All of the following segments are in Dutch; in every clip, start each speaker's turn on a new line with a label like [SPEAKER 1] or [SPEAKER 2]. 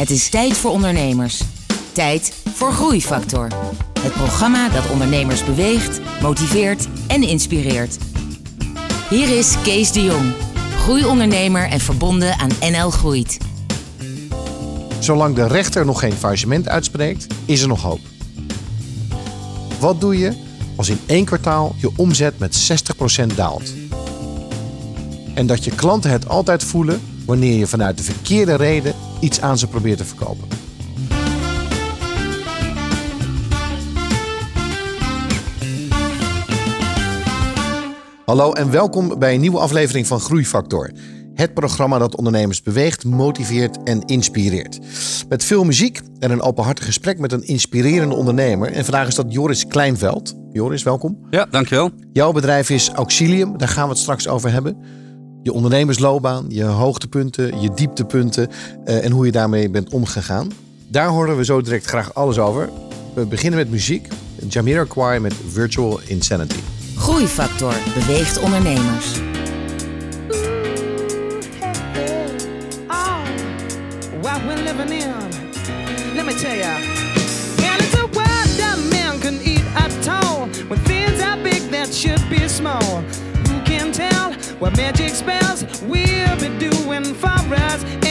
[SPEAKER 1] Het is tijd voor ondernemers. Tijd voor Groeifactor. Het programma dat ondernemers beweegt, motiveert en inspireert. Hier is Kees de Jong, groeiondernemer en verbonden aan NL Groeit.
[SPEAKER 2] Zolang de rechter nog geen faillissement uitspreekt, is er nog hoop. Wat doe je als in één kwartaal je omzet met 60% daalt? En dat je klanten het altijd voelen wanneer je vanuit de verkeerde reden iets aan ze probeert te verkopen. Hallo en welkom bij een nieuwe aflevering van Groeifactor. Het programma dat ondernemers beweegt, motiveert en inspireert. Met veel muziek en een openhartig gesprek met een inspirerende ondernemer. En vandaag is dat Joris Kleinveld. Joris, welkom.
[SPEAKER 3] Ja, dankjewel.
[SPEAKER 2] Jouw bedrijf is Auxilium, daar gaan we het straks over hebben. Je ondernemersloopbaan, je hoogtepunten, je dieptepunten eh, en hoe je daarmee bent omgegaan. Daar horen we zo direct graag alles over. We beginnen met muziek. Jamiroquai met Virtual Insanity.
[SPEAKER 1] Groeifactor beweegt ondernemers.
[SPEAKER 4] where magic spells will be doing for us.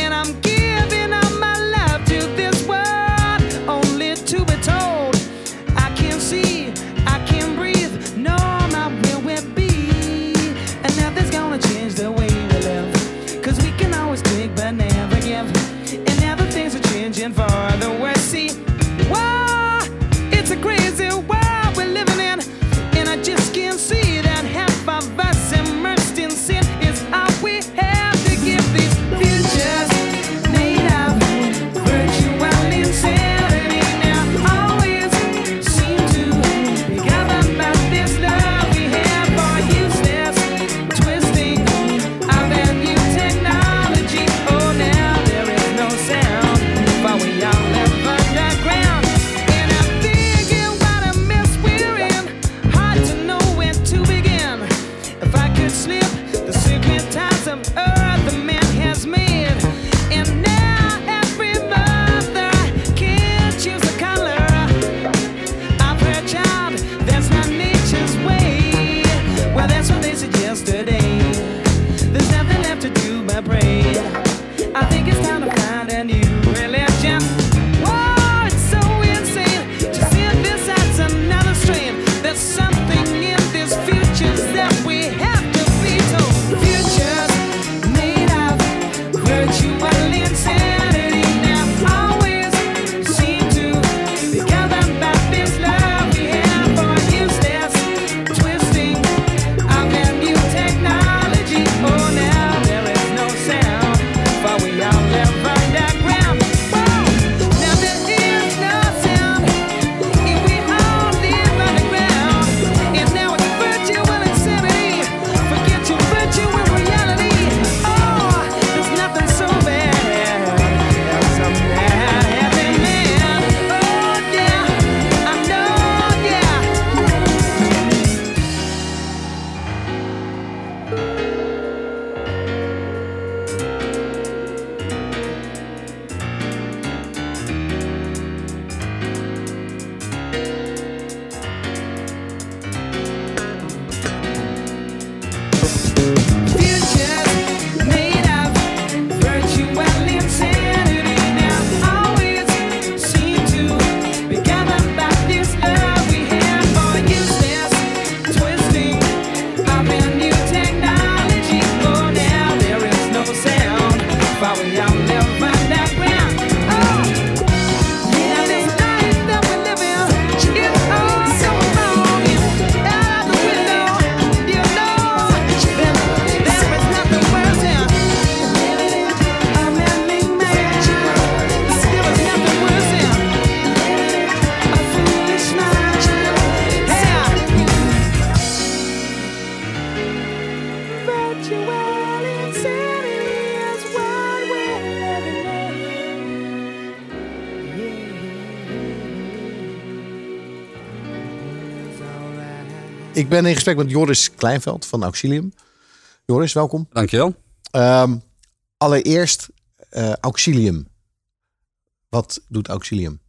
[SPEAKER 2] ik ben in gesprek met Joris Kleinveld van Auxilium. Joris, welkom.
[SPEAKER 3] Dankjewel.
[SPEAKER 2] Um, allereerst eh, Auxilium. Wat doet Auxilium?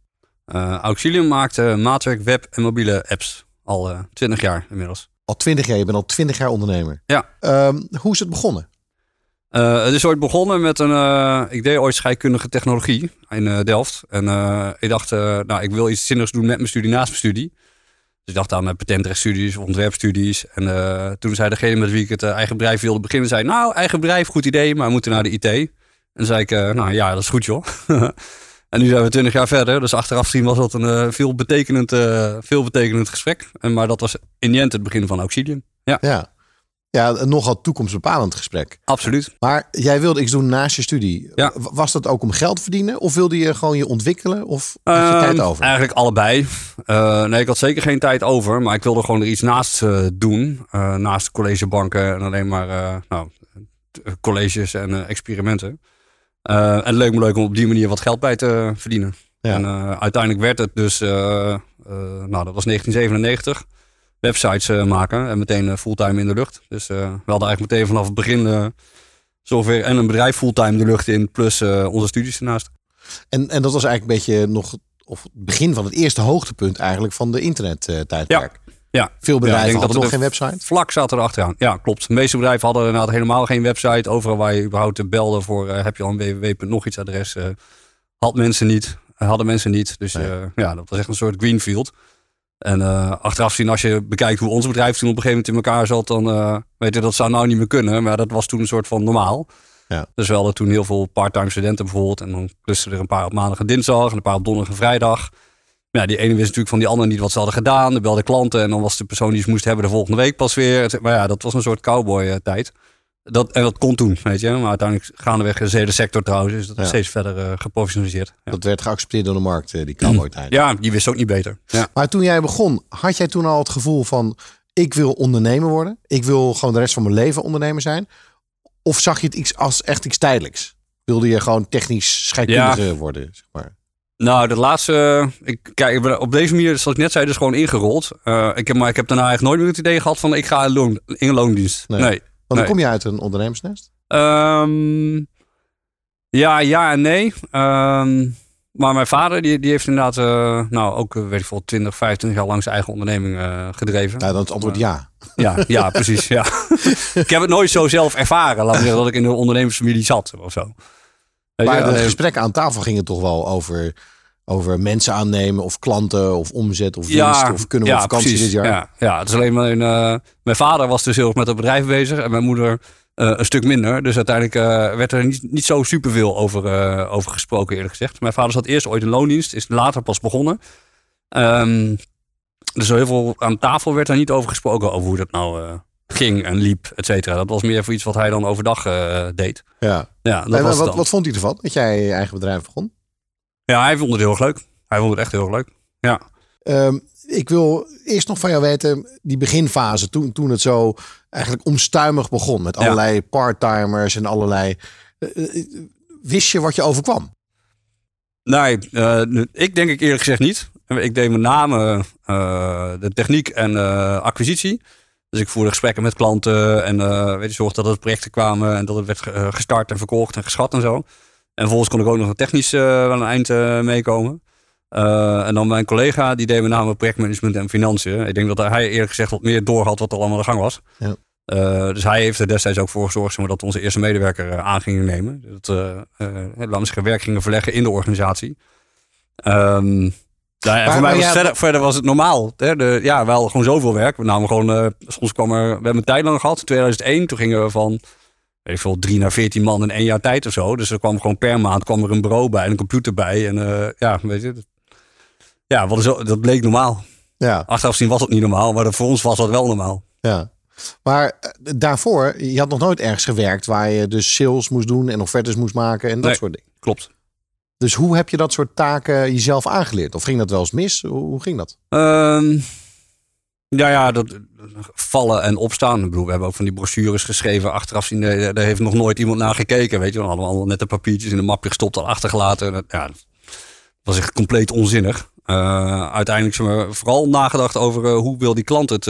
[SPEAKER 3] Eh, Auxilium maakt uh, maatwerk, web en mobiele apps. Al twintig jaar inmiddels.
[SPEAKER 2] Al twintig jaar? Je bent al twintig jaar ondernemer.
[SPEAKER 3] Ja.
[SPEAKER 2] Ehm, hoe is het begonnen?
[SPEAKER 3] Het is ooit begonnen met een. Uh, ik deed ooit scheikundige technologie in Delft. En ik dacht, nou, ik wil iets zinnigs doen met mijn studie, naast mijn studie. Dus ik dacht aan mijn patentrechtsstudies of ontwerpstudies. En toen zei degene met wie ik het eigen bedrijf wilde beginnen, zei: Nou, eigen bedrijf, goed idee, maar we moeten naar de IT. En zei ik: Nou ja, dat is goed joh. en nu zijn we twintig jaar verder. Dus achteraf gezien was dat een veel, betekenend, gesprek. En, maar dat was in end het begin van Auxilium. Ja.
[SPEAKER 2] ja. Ja, een nogal toekomstbepalend gesprek.
[SPEAKER 3] Absoluut.
[SPEAKER 2] Maar jij wilde iets doen naast je studie.
[SPEAKER 3] Ja.
[SPEAKER 2] Was dat ook om geld te verdienen? Of wilde je gewoon je ontwikkelen? Of had je tijd
[SPEAKER 3] Um,
[SPEAKER 2] over?
[SPEAKER 3] Eigenlijk allebei. Uh, nee, ik had zeker geen tijd over. Maar ik wilde gewoon er iets naast uh, doen. Uh, naast collegebanken en alleen maar nou, colleges en experimenten. en het leek me leuk om op die manier wat geld bij te verdienen.
[SPEAKER 2] Ja.
[SPEAKER 3] En uiteindelijk werd het dus, nou dat was 1997 websites uh, maken en meteen uh, fulltime in de lucht. Dus uh, we hadden eigenlijk meteen vanaf het begin zover en een bedrijf fulltime de lucht in, plus onze studies ernaast.
[SPEAKER 2] En, en dat was eigenlijk een beetje nog of het begin van het eerste hoogtepunt eigenlijk van de internettijdperk.
[SPEAKER 3] Ja. Ja.
[SPEAKER 2] Veel bedrijven
[SPEAKER 3] ja, ik
[SPEAKER 2] hadden
[SPEAKER 3] dat
[SPEAKER 2] nog geen website.
[SPEAKER 3] Vlak zat er achteraan. Ja, klopt. De meeste bedrijven hadden inderdaad helemaal geen website. Overal waar je überhaupt belde voor heb je al een www. nog iets adres. had mensen niet. hadden mensen niet. Dus nee. ja, dat was echt een soort greenfield. En uh, achteraf zien, als je bekijkt hoe ons bedrijf toen op een gegeven moment in elkaar zat, dan uh, weet je, dat zou nou niet meer kunnen. Maar dat was toen een soort van normaal.
[SPEAKER 2] Ja.
[SPEAKER 3] Dus we hadden toen heel veel part-time studenten bijvoorbeeld. En dan klusten er een paar op maandag en dinsdag en een paar op donderdag en vrijdag. Ja, die ene wist natuurlijk van die andere niet wat ze hadden gedaan. Dan belde klanten en dan was de persoon die ze moest hebben de volgende week pas weer. Maar ja, dat was een soort cowboy uh, tijd. Dat, en dat kon toen, weet je. Maar uiteindelijk gaandeweg de hele sector trouwens. Dus dat is
[SPEAKER 2] Ja.
[SPEAKER 3] steeds verder uh, geprofessionaliseerd. Ja.
[SPEAKER 2] Dat werd geaccepteerd door de markt, eh, die cowboy tijd.
[SPEAKER 3] ja, die wist ook niet beter. Ja.
[SPEAKER 2] Maar toen jij begon, had jij toen al het gevoel van ik wil ondernemer worden? Ik wil gewoon de rest van mijn leven ondernemer zijn? Of zag je het iets als echt iets tijdelijks? Wilde je gewoon technisch scheikundige worden, zeg maar?
[SPEAKER 3] Nou, dat laatste. Ik, kijk, ik ben op deze manier, zoals ik net zei, dus gewoon ingerold. Uh, ik heb, maar ik heb daarna eigenlijk nooit meer het idee gehad van ik ga in, loon, in loondienst.
[SPEAKER 2] Nee.
[SPEAKER 3] Nee.
[SPEAKER 2] Want dan kom je uit een ondernemersnest.
[SPEAKER 3] Ehm, ja, ja en nee. Ehm, maar mijn vader, die, die heeft inderdaad, eh, nou ook, eh, weet ik veel, 20, 25 jaar lang zijn eigen onderneming eh, gedreven.
[SPEAKER 2] Nou, dan is het antwoord ja.
[SPEAKER 3] Ja, ja, precies. Ja. ik heb het nooit zo zelf ervaren. Laat me zeggen dat ik in een ondernemersfamilie zat of zo.
[SPEAKER 2] Maar de
[SPEAKER 3] eh,
[SPEAKER 2] gesprekken aan tafel gingen toch wel over, over mensen aannemen of klanten of omzet of winst of kunnen we op vakantie
[SPEAKER 3] precies.
[SPEAKER 2] dit jaar.
[SPEAKER 3] Ja, ja, het is alleen maar een, eh, mijn vader was dus heel erg met het bedrijf bezig en mijn moeder eh, een stuk minder. Dus uiteindelijk eh, werd er niet, niet zo superveel over, over gesproken, eerlijk gezegd. Mijn vader zat eerst ooit in loondienst, is later pas begonnen. Ehm, dus heel veel aan tafel werd er niet over gesproken, over hoe dat nou ging en liep, et cetera. Dat was meer voor iets wat hij dan overdag deed.
[SPEAKER 2] Ja.
[SPEAKER 3] Ja, dat
[SPEAKER 2] En
[SPEAKER 3] was
[SPEAKER 2] wat, wat vond hij ervan dat jij je eigen bedrijf begon?
[SPEAKER 3] Ja, hij vond het heel erg leuk. Hij vond het echt heel erg leuk. Ja.
[SPEAKER 2] Ehm, ik wil eerst nog van jou weten, die beginfase, toen, toen het zo eigenlijk omstuimig begon met
[SPEAKER 3] Ja.
[SPEAKER 2] allerlei parttimers en allerlei. eh, eh, wist je wat je overkwam?
[SPEAKER 3] Nee, eh, ik denk ik eerlijk gezegd niet. Ik deed met name de techniek en acquisitie. Dus ik voerde gesprekken met klanten en weet je, zorgde dat er projecten kwamen en dat het werd gestart en verkocht en geschat en zo. En vervolgens kon ik ook nog een technisch eh, wel een eind eh, meekomen. Eh, en dan mijn collega, die deed met name projectmanagement en financiën. Ik denk dat hij eerlijk gezegd wat meer door had wat er allemaal aan de gang was.
[SPEAKER 2] Ja.
[SPEAKER 3] Eh, dus hij heeft er destijds ook voor gezorgd zeg maar, dat onze eerste medewerker eh, aan gingen nemen. Dat we uh, zeggen, werk gingen verleggen in de organisatie. Ehm, nou ja,
[SPEAKER 2] Maar-
[SPEAKER 3] voor mij was
[SPEAKER 2] ja,
[SPEAKER 3] verder, verder was het normaal. Hè? De, ja, wel gewoon zoveel werk. We namen gewoon, eh, soms kwam er, we hebben een tijd lang gehad, in 2001. Toen gingen we van, weet ik veel, drie naar veertien man in één jaar tijd of zo. Dus er kwam gewoon per maand kwam er een bureau bij en een computer bij. En eh, ja, weet je. dat- Ja, wat is, dat bleek normaal.
[SPEAKER 2] Ja,
[SPEAKER 3] Achteraf zien was het niet normaal, maar voor ons was dat wel normaal.
[SPEAKER 2] ja. Maar eh, daarvoor, je had nog nooit ergens gewerkt waar je dus sales moest doen en offertes moest maken en dat
[SPEAKER 3] Nee.
[SPEAKER 2] soort dingen.
[SPEAKER 3] Klopt.
[SPEAKER 2] Dus hoe heb je dat soort taken jezelf aangeleerd? Of ging dat wel eens mis? Hoe, ging dat?
[SPEAKER 3] Ehm, ja, ja, dat, vallen en opstaan. Ik bedoel, we hebben ook van die brochures geschreven. Achteraf zien, eh, daar heeft nog nooit iemand naar gekeken. Weet je, we hadden allemaal net de papiertjes in een mapje gestopt en achtergelaten. En dat, ja, dat was echt compleet onzinnig. Eh, uiteindelijk zijn we vooral nagedacht over eh, hoe wil die klant het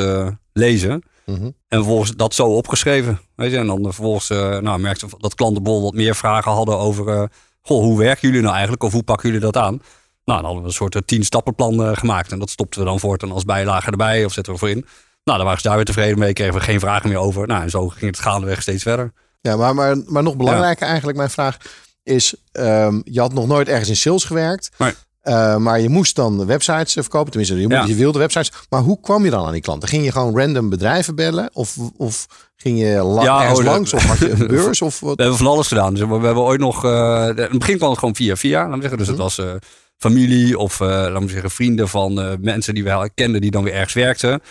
[SPEAKER 3] lezen.
[SPEAKER 2] Mhm.
[SPEAKER 3] En vervolgens dat zo opgeschreven. Weet je? En dan vervolgens nou, merkte dat klanten bijvoorbeeld wat meer vragen hadden over goh, hoe werken jullie nou eigenlijk? Of hoe pakken jullie dat aan? Nou, dan hadden we een soort tien stappenplan gemaakt. En dat stopten we dan voortaan als bijlage erbij of zetten we voor in. Nou, daar waren ze daar weer tevreden mee. Kregen we geen vragen meer over. Nou, en zo ging het gaandeweg steeds verder.
[SPEAKER 2] Ja, maar, maar, maar nog belangrijker eigenlijk, mijn vraag is: ehm, je had nog nooit ergens in sales gewerkt.
[SPEAKER 3] Nee.
[SPEAKER 2] Eh, maar je moest dan websites verkopen. Tenminste, je, moet,
[SPEAKER 3] Ja.
[SPEAKER 2] je wilde websites. Maar hoe kwam je dan aan die klanten? Ging je gewoon random bedrijven bellen? Of, of ging je la-
[SPEAKER 3] Ja,
[SPEAKER 2] ergens
[SPEAKER 3] oh,
[SPEAKER 2] langs? Of had je een beurs? Of wat?
[SPEAKER 3] We hebben van alles gedaan. Dus we, we hebben ooit nog. eh, in het begin kwam het gewoon via via. Laten we zeggen. Dus het was eh, familie of eh, laten we zeggen vrienden van eh, mensen die we kenden die dan weer ergens werkten.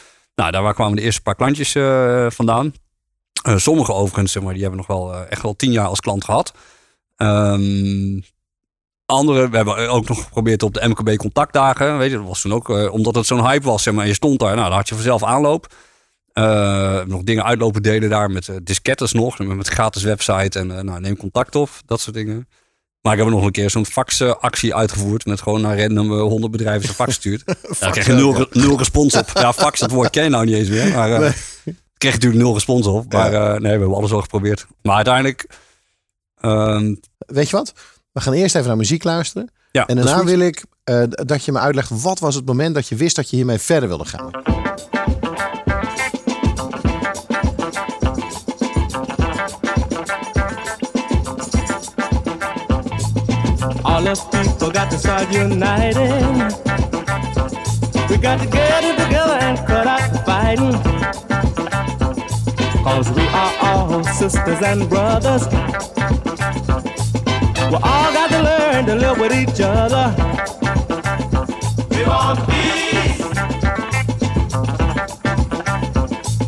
[SPEAKER 3] Nou, daar kwamen de eerste paar klantjes eh, vandaan. Eh, sommige overigens, maar, die hebben nog wel eh, echt wel tien jaar als klant gehad. Ehm andere, we hebben ook nog geprobeerd op de MKB contactdagen. Weet je, dat was toen ook, omdat het zo'n hype was, zeg maar, je stond daar, nou, dan had je vanzelf aanloop. Eh, nog dingen uitlopen delen daar met eh, diskettes nog, met, gratis website en nou, neem contact op, dat soort dingen. Maar ik heb nog een keer zo'n faxactie uitgevoerd met gewoon naar random eh, 100 bedrijven zo'n fax gestuurd. Daar kreeg je nul, nul respons op. Ja, fax, dat woord ken je nou niet eens meer. Maar eh, kreeg je natuurlijk nul respons op. Maar eh, nee, we hebben alles al geprobeerd. Maar uiteindelijk, ehm,
[SPEAKER 2] Weet je wat? We gaan eerst even naar muziek luisteren.
[SPEAKER 3] ja,
[SPEAKER 2] En daarna wil ik dat je me uitlegt wat was het moment dat je wist dat je hiermee verder wilde gaan.
[SPEAKER 5] All us people got to start uniting. We got to get it together and cut out the fighting. Cause we are all sisters and brothers. We all got to learn to live with each other. We want peace.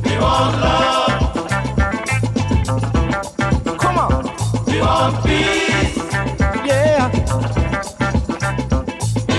[SPEAKER 5] We want love.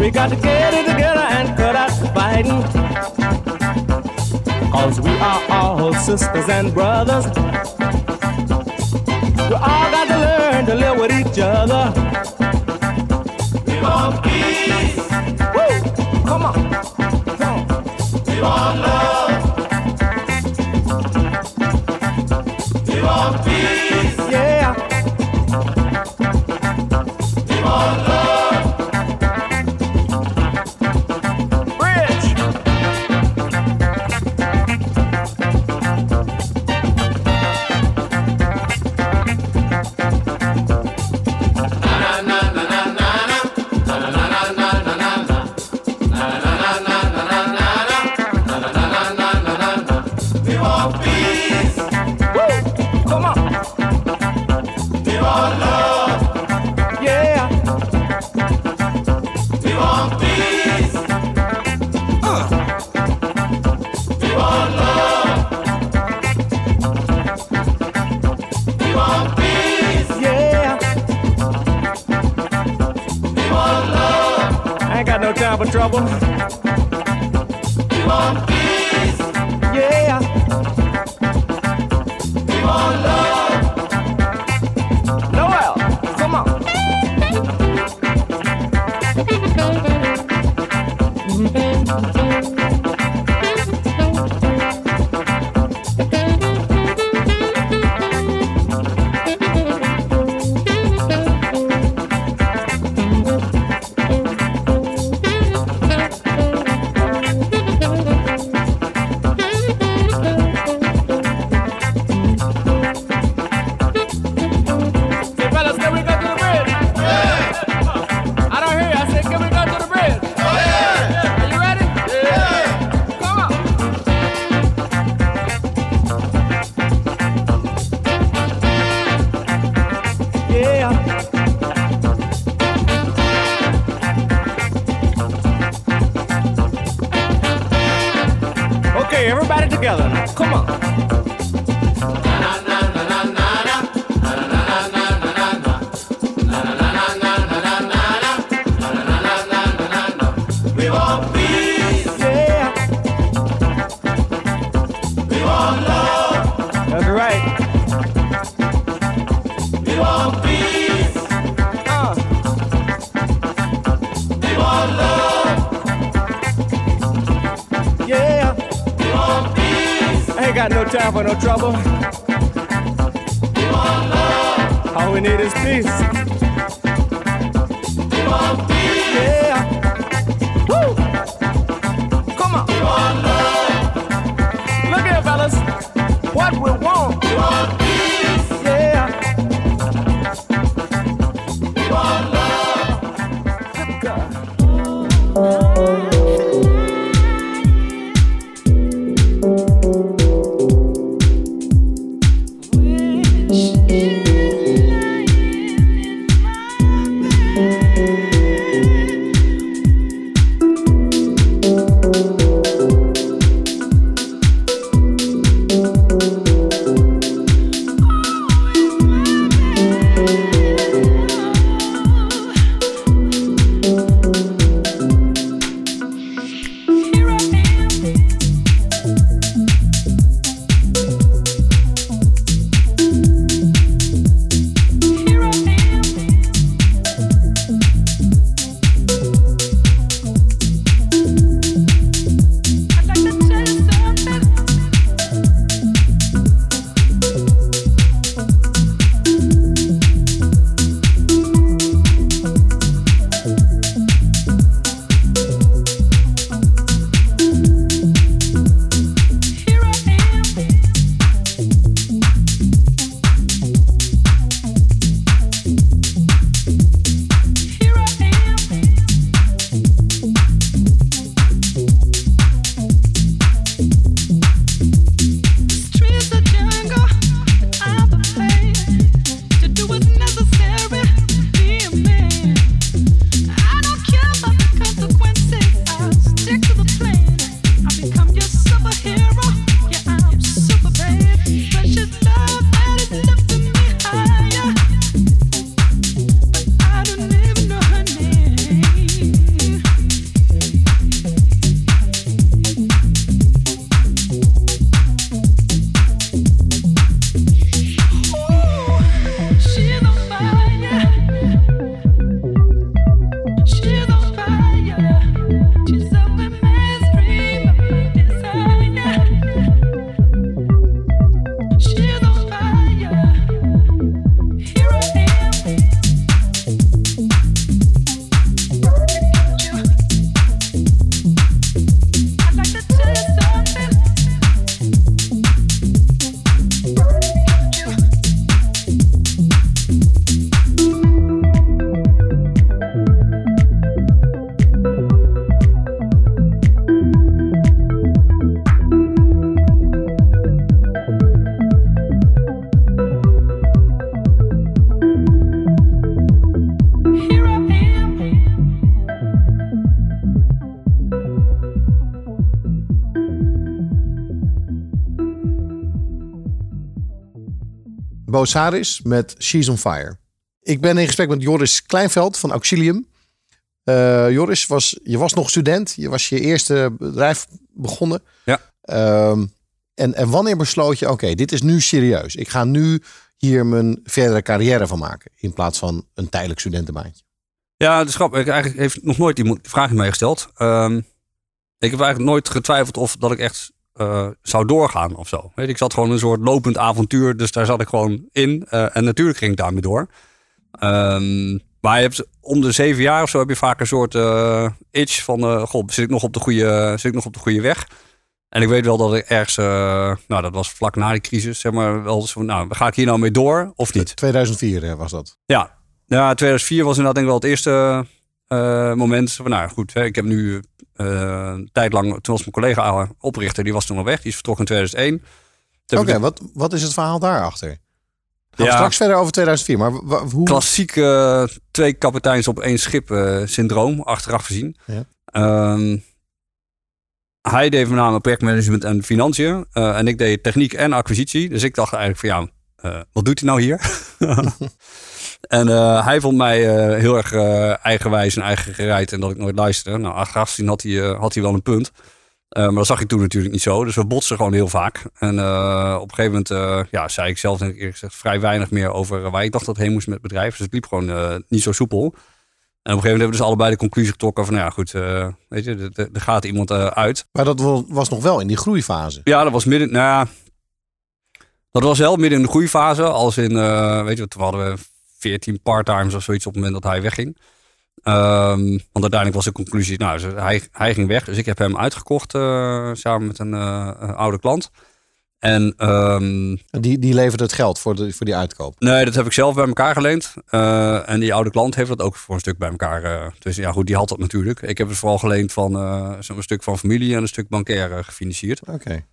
[SPEAKER 5] We got to get it together and cut out the fighting. Cause we are all sisters and brothers. We all got to learn to live with each other. We want peace. Woo! Come on. Come on. We want love. We want peace. Yeah. Everybody together. Come on.
[SPEAKER 4] Trouble. All we need is peace.
[SPEAKER 2] Saris met She's on Fire. Ik ben in gesprek met Joris Kleinveld van Auxilium. Eh, Joris, was, je was nog student. Je was je eerste bedrijf begonnen.
[SPEAKER 3] Ja.
[SPEAKER 2] Ehm, en, en wanneer besloot je, oké, dit is nu serieus. Ik ga nu hier mijn verdere carrière van maken. In plaats van een tijdelijk studentenbaantje.
[SPEAKER 3] Ja, het is grappig. Ik eigenlijk heeft nog nooit iemand die vraag in mij gesteld. Ehm, ik heb eigenlijk nooit getwijfeld of dat ik echt eh, zou doorgaan of zo. Weet, ik zat gewoon een soort lopend avontuur, dus daar zat ik gewoon in. Eh, en natuurlijk ging ik daarmee door. Ehm, maar je hebt om de zeven jaar of zo heb je vaak een soort eh, itch van, goh, zit ik nog op de goede, zit ik nog op de goede weg? En ik weet wel dat ik ergens, nou dat was vlak na die crisis, zeg maar, wel van, nou, ga ik hier nou mee door of niet?
[SPEAKER 2] 2004 eh, was dat.
[SPEAKER 3] Ja, ja 2004 was inderdaad denk ik wel het eerste eh, moment. Van, nou goed, hè, ik heb nu een tijd lang, toen was mijn collega oprichter, die was toen al weg. Die is vertrokken in 2001. Toen
[SPEAKER 2] Oké, wat, wat is het verhaal daarachter? Gaan
[SPEAKER 3] Ja.
[SPEAKER 2] straks verder over 2004. Maar hoe...
[SPEAKER 3] klassieke eh, twee kapiteins op één schip syndroom, achteraf gezien.
[SPEAKER 2] Ja.
[SPEAKER 3] Ehm, hij deed met name projectmanagement en financiën. en ik deed techniek en acquisitie. Dus ik dacht eigenlijk van ja, wat doet hij nou hier? en eh, hij vond mij eh, heel erg eh, eigenwijs en eigen gereid en dat ik nooit luisterde. Nou, achteraf gezien had hij, had hij wel een punt. Maar dat zag ik toen natuurlijk niet zo. Dus we botsten gewoon heel vaak. En op een gegeven moment ja, zei ik zelf denk ik eerlijk gezegd vrij weinig meer over waar ik dacht dat heen moest met het bedrijf. Dus het liep gewoon niet zo soepel. En op een gegeven moment hebben we dus allebei de conclusie getrokken van nou ja goed, weet je, er- gaat iemand uit.
[SPEAKER 2] Maar dat wa- was nog wel in die groeifase.
[SPEAKER 3] Ja, dat was midden, nou ja, Dat was wel midden in de groeifase. Als in, eh, weet je, toen hadden we 14 part-times of zoiets op het moment dat hij wegging. Ehm, want uiteindelijk was de conclusie, nou, hij, hij ging weg. Dus ik heb hem uitgekocht eh, samen met een eh, een oude klant. En ehm,
[SPEAKER 2] Die, die levert het geld voor, de, voor die uitkoop.
[SPEAKER 3] nee, dat heb ik zelf bij elkaar geleend. Eh, en die oude klant heeft dat ook voor een stuk bij elkaar. dus ja, goed, die had dat natuurlijk. Ik heb het vooral geleend van zo'n stuk van familie en een stuk bankair gefinancierd.
[SPEAKER 2] Oké.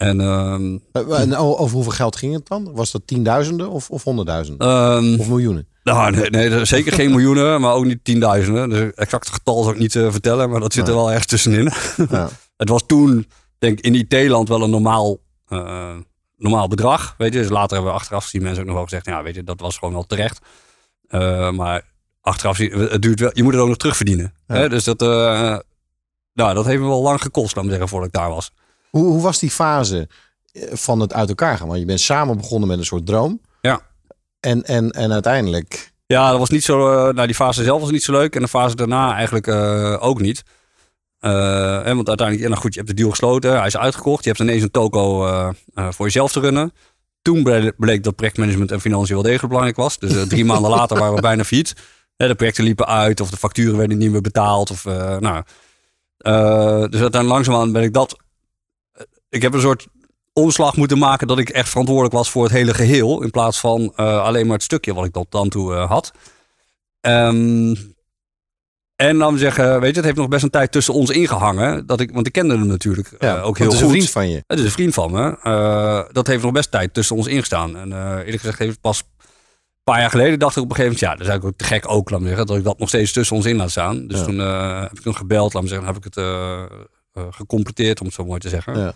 [SPEAKER 3] En ehm,
[SPEAKER 2] Eh, En over hoeveel geld ging het dan? Was dat tienduizenden of, of honderdduizenden?
[SPEAKER 3] ehm,
[SPEAKER 2] Of miljoenen?
[SPEAKER 3] Nou, nee, nee, zeker geen miljoenen, maar ook niet tienduizenden. Dus het exacte getal zou ik niet eh, vertellen, maar dat zit er wel ergens tussenin.
[SPEAKER 2] Ja.
[SPEAKER 3] het was toen, denk ik, in IT-land wel een normaal, eh, normaal bedrag. Weet je, dus later hebben we achteraf gezien mensen ook nog wel gezegd, ja, weet je, dat was gewoon wel terecht. Maar achteraf zien, het duurt wel, je moet het ook nog terugverdienen.
[SPEAKER 2] Ja.
[SPEAKER 3] Hè? Dus dat, nou, dat heeft me wel lang gekost, laat me zeggen, voordat ik daar was.
[SPEAKER 2] Hoe, hoe was die fase eh, van het uit elkaar gaan? Want je bent samen begonnen met een soort droom.
[SPEAKER 3] Ja.
[SPEAKER 2] En, en, en uiteindelijk...
[SPEAKER 3] Ja, dat was niet zo. eh, nou, die fase zelf was niet zo leuk. En de fase daarna eigenlijk eh, ook niet. Eh, hè, want uiteindelijk, ja, nou goed, je hebt de deal gesloten. Hij is uitgekocht. Je hebt ineens een toko voor jezelf te runnen. Toen ble- bleek dat projectmanagement en financiën wel degelijk belangrijk was. Dus drie maanden later waren we bijna failliet. De projecten liepen uit of de facturen werden niet meer betaald. Of, nou, dus uiteindelijk langzaamaan ben ik dat... Ik heb een soort omslag moeten maken dat ik echt verantwoordelijk was voor het hele geheel. In plaats van eh, alleen maar het stukje wat ik tot dan toe eh, had. Ehm, en dan zeggen, weet je, het heeft nog best een tijd tussen ons ingehangen. Dat ik, want ik kende hem natuurlijk eh, ook heel
[SPEAKER 2] het is
[SPEAKER 3] goed.
[SPEAKER 2] een vriend van je.
[SPEAKER 3] Het is een vriend van me. Dat heeft nog best tijd tussen ons ingestaan. En eerlijk gezegd heeft het pas een paar jaar geleden dacht ik op een gegeven moment... ja, dat is eigenlijk ook te gek ook, laat me zeggen... dat ik dat nog steeds tussen ons in laat staan. Dus
[SPEAKER 2] Ja.
[SPEAKER 3] toen heb ik hem gebeld, laat me zeggen... heb ik het gecompleteerd, om het zo mooi te zeggen.
[SPEAKER 2] Ja.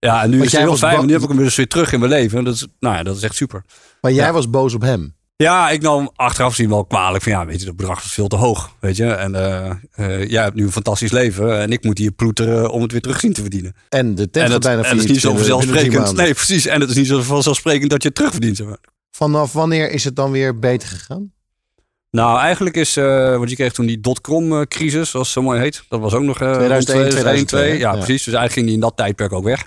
[SPEAKER 3] Ja, en nu
[SPEAKER 2] Want
[SPEAKER 3] is het heel fijn, nu heb ik hem dus weer terug in mijn leven. Dat is, nou ja, dat is echt super.
[SPEAKER 2] Maar jij
[SPEAKER 3] Ja.
[SPEAKER 2] was boos op hem.
[SPEAKER 3] Ja, ik nam achteraf zien wel kwalijk van ja, weet je, dat bedrag is veel te hoog, weet je. En eh, eh, jij hebt nu een fantastisch leven en ik moet hier ploeteren om het weer terug zien te verdienen.
[SPEAKER 2] En de tent
[SPEAKER 3] en
[SPEAKER 2] bijna
[SPEAKER 3] en het is niet zo
[SPEAKER 2] drie
[SPEAKER 3] vanzelfsprekend. Nee, precies. En het is niet zo vanzelfsprekend dat je het terugverdient.
[SPEAKER 2] Vanaf wanneer is het dan weer beter gegaan?
[SPEAKER 3] Nou, eigenlijk is, eh want je kreeg toen die dotcom-crisis, zoals het zo mooi heet. Dat was ook nog eh,
[SPEAKER 2] 2001,
[SPEAKER 3] rond
[SPEAKER 2] 2002,
[SPEAKER 3] 2. Ja,
[SPEAKER 2] ja.
[SPEAKER 3] precies. Dus eigenlijk ging die in dat tijdperk ook weg.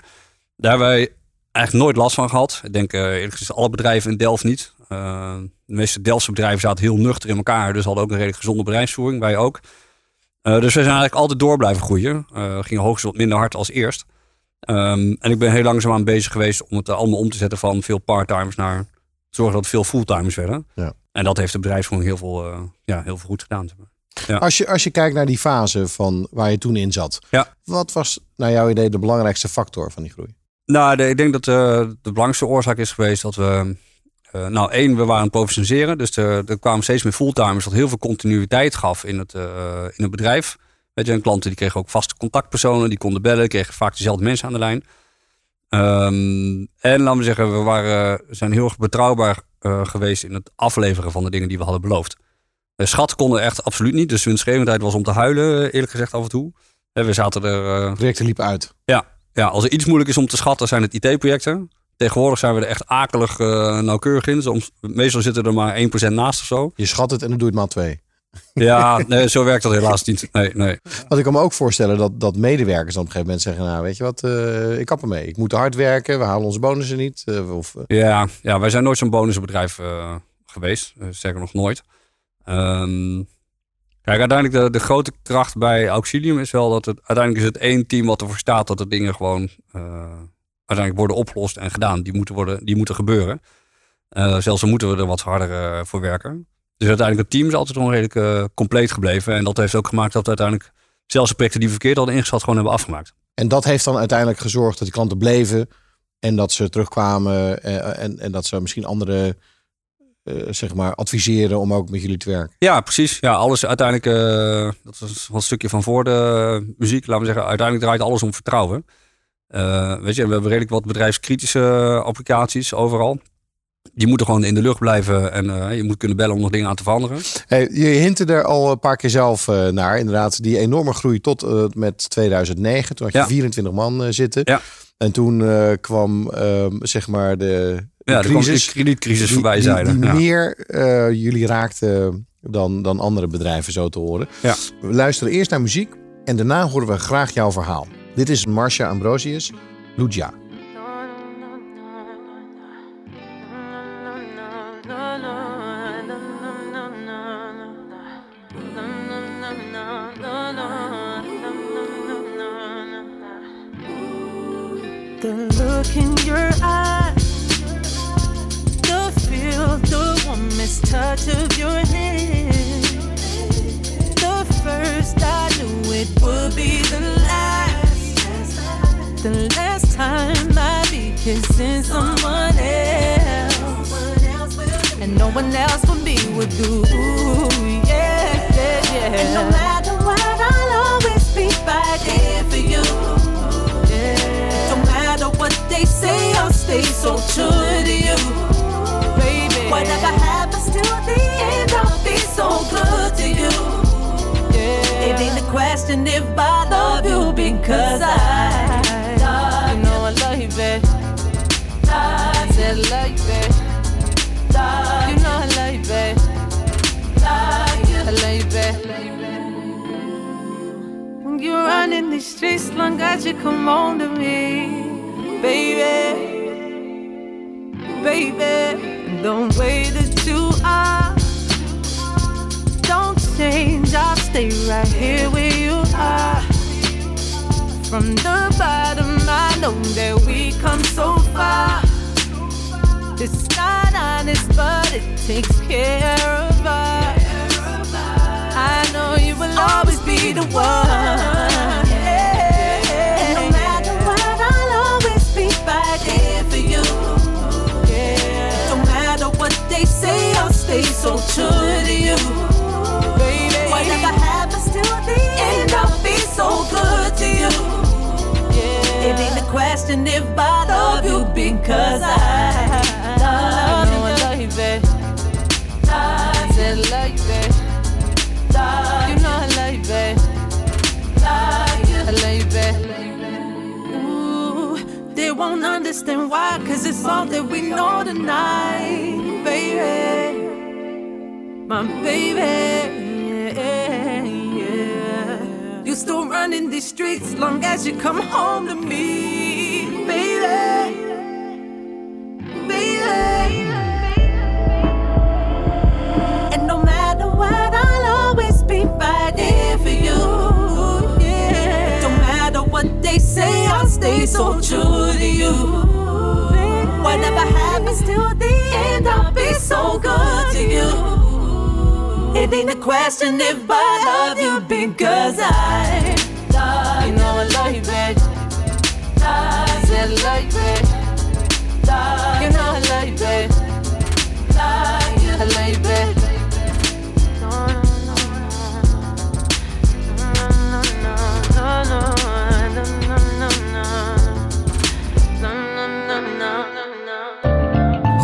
[SPEAKER 3] Daar hebben wij eigenlijk nooit last van gehad. Ik denk eh, eerlijk gezegd alle bedrijven in Delft niet. Eh, de meeste Delftse bedrijven zaten heel nuchter in elkaar. Dus hadden ook een redelijk gezonde bedrijfsvoering. Wij ook. Eh, dus we zijn eigenlijk altijd door blijven groeien. Eh gingen hoogstens wat minder hard als eerst. Ehm, en ik ben heel langzaamaan bezig geweest om het allemaal om te zetten van veel parttimers naar zorgen dat het veel fulltimers werden.
[SPEAKER 2] Ja.
[SPEAKER 3] En dat heeft de bedrijfsvoering heel veel, ja, heel veel goed gedaan. Ja.
[SPEAKER 2] Als, je, als je kijkt naar die fase van waar je toen in zat.
[SPEAKER 3] Ja.
[SPEAKER 2] Wat was naar jouw idee de belangrijkste factor van die groei?
[SPEAKER 3] Nou, de- ik denk dat eh, de belangrijkste oorzaak is geweest dat we. eh, nou, één, we waren aan het professionaliseren. Dus er, er kwamen steeds meer fulltimers, wat heel veel continuïteit gaf in het, eh, in het bedrijf. Weet je, en klanten die kregen ook vaste contactpersonen, die konden bellen, kregen vaak dezelfde mensen aan de lijn. Ehm, en laten we zeggen, we waren, zijn heel erg betrouwbaar geweest in het afleveren van de dingen die we hadden beloofd. De schat konden echt absoluut niet. Dus de winstgevendheid was om te huilen, eerlijk gezegd, af en toe. Hè, we zaten er.
[SPEAKER 2] Projecten liepen uit.
[SPEAKER 3] ja, als er iets moeilijk is om te schatten, zijn het IT-projecten. Tegenwoordig zijn we er echt akelig eh, nauwkeurig in. Soms, meestal zitten er maar 1% naast of zo.
[SPEAKER 2] Je schat het en dan doe je het maar twee.
[SPEAKER 3] Ja, nee, zo werkt dat helaas niet. Nee, nee.
[SPEAKER 2] Want ik kan me ook voorstellen dat, dat medewerkers dan op een gegeven moment zeggen... nou, weet je wat, eh, ik kap ermee. Ik moet hard werken, we halen onze bonussen niet. eh, of,
[SPEAKER 3] Ja, ja, wij zijn nooit zo'n bonusbedrijf geweest. Uh, sterker nog nooit. Ehm, kijk, uiteindelijk de, de grote kracht bij Auxilium is wel dat het uiteindelijk is het één team wat ervoor staat dat de dingen gewoon eh, uiteindelijk worden opgelost en gedaan. Die moeten, worden, die moeten gebeuren. Eh, zelfs dan moeten we er wat harder eh, voor werken. Dus uiteindelijk het team is altijd gewoon redelijk compleet gebleven. En dat heeft ook gemaakt dat we uiteindelijk zelfs de projecten die we verkeerd hadden ingeschat gewoon hebben afgemaakt.
[SPEAKER 2] En dat heeft dan uiteindelijk gezorgd dat die klanten bleven... en dat ze terugkwamen en, en dat ze misschien andere... eh, zeg maar adviseren om ook met jullie te werken.
[SPEAKER 3] Ja, precies. Ja, alles uiteindelijk, eh, dat was wel een stukje van voor de muziek, laten we zeggen. Uiteindelijk draait alles om vertrouwen. Eh, weet je, we hebben redelijk wat bedrijfskritische applicaties overal. Die moeten gewoon in de lucht blijven en je moet kunnen bellen om nog dingen aan te veranderen.
[SPEAKER 2] Hey, je hintte er al een paar keer zelf naar. Inderdaad, die enorme groei tot met 2009. Toen had je
[SPEAKER 3] Ja.
[SPEAKER 2] 24 man zitten.
[SPEAKER 3] Ja.
[SPEAKER 2] En toen kwam ehm, zeg maar de
[SPEAKER 3] ja, de
[SPEAKER 2] crisis,
[SPEAKER 3] de kredietcrisis voorbij
[SPEAKER 2] zijn.
[SPEAKER 3] Ja.
[SPEAKER 2] meer eh, jullie raakten dan, dan andere bedrijven, zo te horen. We luisteren eerst naar muziek en daarna horen we graag jouw verhaal. Dit is Marcia Ambrosius,
[SPEAKER 1] Lugia. Warmest touch of your hand. The first I knew it would be the last. The last time I'd be kissing someone else, and no one else for me would do. Yeah, yeah, yeah. And no matter what, I'll always be right here for you. Yeah. No matter what they say, I'll stay so true to you, so good to you. Yeah. It ain't a question if I love you because I love you. know I love you, babe. I said I love you, babe. You know I love you, babe. I love you, babe. When you run in these streets, long as you come on to me, baby. Baby, don't wait until I don't change. I'll stay right here where you are. From the bottom, I know that we come so far. It's not honest, but it takes care of us. I know you will always be the one. And no matter what, I'll always be right here for you. Yeah. No matter what they say, I'll stay so true question if I love you because I love you. I love you, babe. I said love you, babe. You know I love you, babe. I love you, babe. Ooh, they won't understand why, cause it's all that we know tonight, baby. My baby. You still running these streets long as you come home to me, I'll stay so true to you. Whatever happens till the end, I'll be so good to you. It ain't a question if I love you because I love you. You know I love you, babe. I said love. You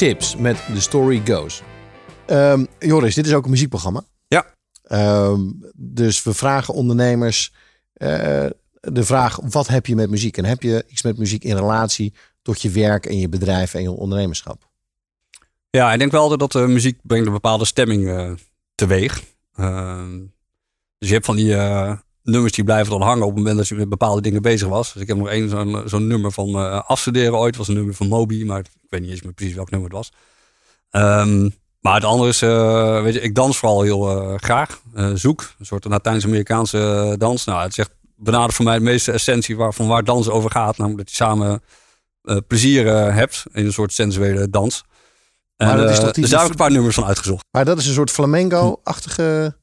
[SPEAKER 2] Tips met The Story Goes. Ehm, Joris, dit is ook een muziekprogramma.
[SPEAKER 3] Ja.
[SPEAKER 2] Ehm, dus we vragen ondernemers eh, de vraag: wat heb je met muziek? En heb je iets met muziek in relatie tot je werk en je bedrijf en je ondernemerschap?
[SPEAKER 3] Ja, ik denk wel dat de muziek brengt een bepaalde stemming eh teweeg. Ehm, dus je hebt van die eh, nummers die blijven dan hangen op het moment dat je met bepaalde dingen bezig was. Dus ik heb nog één zo'n zo'n nummer van eh, afstuderen ooit. was een nummer van Moby, maar ik weet niet eens meer precies welk nummer het was. Ehm, maar het andere is, eh, weet je, ik dans vooral heel eh, graag. Eh, zoek, een soort Latijns-Amerikaanse eh, dans. Nou, het zegt benadert voor mij de meeste essentie waar, van waar dans over gaat. Namelijk dat je samen eh, plezier eh, hebt in een soort sensuele dans. En,
[SPEAKER 2] Maar dat is
[SPEAKER 3] eh,
[SPEAKER 2] toch die-
[SPEAKER 3] dus daar heb ik een paar nummers van uitgezocht.
[SPEAKER 2] Maar dat is een soort flamenco-achtige.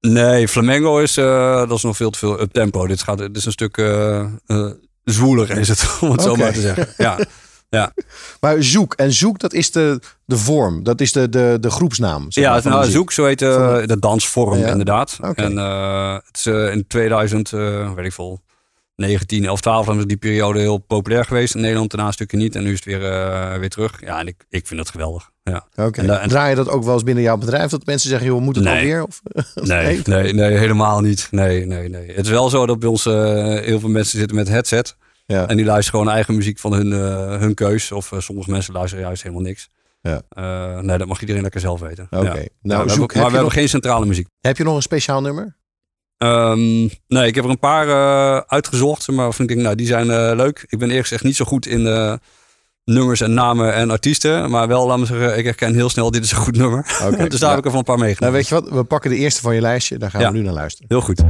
[SPEAKER 3] Nee, flamenco is, eh, dat is nog veel te veel up tempo. Dit, gaat, dit is een stuk eh eh, zwoeler is het, om het zo maar te zeggen. Ja, ja.
[SPEAKER 2] Maar zoek. En zoek, dat is de, de vorm. Dat is de, de, de groepsnaam. zeg
[SPEAKER 3] ja
[SPEAKER 2] maar,
[SPEAKER 3] nou, zoek, zo heet eh,
[SPEAKER 2] Van-
[SPEAKER 3] de dansvorm
[SPEAKER 2] Ja.
[SPEAKER 3] inderdaad.
[SPEAKER 2] Oké.
[SPEAKER 3] En eh, het is eh, in 2000, eh, weet ik veel, 19, 11, 12 hebben die periode heel populair geweest in Nederland. Daarna een stukje niet en nu is het weer, eh, weer terug. Ja, en ik, ik vind het geweldig. Ja.
[SPEAKER 2] Oké.
[SPEAKER 3] En
[SPEAKER 2] Draai je dat ook wel eens binnen jouw bedrijf? Dat mensen zeggen, joh, moet het
[SPEAKER 3] Nee.
[SPEAKER 2] alweer? Of,
[SPEAKER 3] Nee, nee, nee, helemaal niet. Nee, nee, nee. Het is wel zo dat bij ons eh, heel veel mensen zitten met headset.
[SPEAKER 2] Ja.
[SPEAKER 3] En die luisteren gewoon eigen muziek van hun, eh, hun keus. Of eh, sommige mensen luisteren juist helemaal niks.
[SPEAKER 2] Ja.
[SPEAKER 3] Nee, dat mag iedereen lekker zelf weten.
[SPEAKER 2] Oké.
[SPEAKER 3] Ja.
[SPEAKER 2] Nou,
[SPEAKER 3] we hebben- maar we hebben
[SPEAKER 2] nog-
[SPEAKER 3] geen centrale muziek.
[SPEAKER 2] Heb je nog een speciaal nummer?
[SPEAKER 3] Ehm, nee, ik heb er een paar uitgezocht. Maar ik denk, nou, die zijn leuk. Ik ben eerlijk gezegd niet zo goed in nummers en namen en artiesten. Maar wel, laat me zeggen, ik herken heel snel, dit is een goed nummer. Dus daar heb ik er van een paar
[SPEAKER 2] Nou,
[SPEAKER 3] meegenomen.
[SPEAKER 2] weet je wat? We pakken de eerste van je lijstje. Daar gaan
[SPEAKER 3] Ja.
[SPEAKER 2] we nu naar luisteren.
[SPEAKER 3] Heel goed.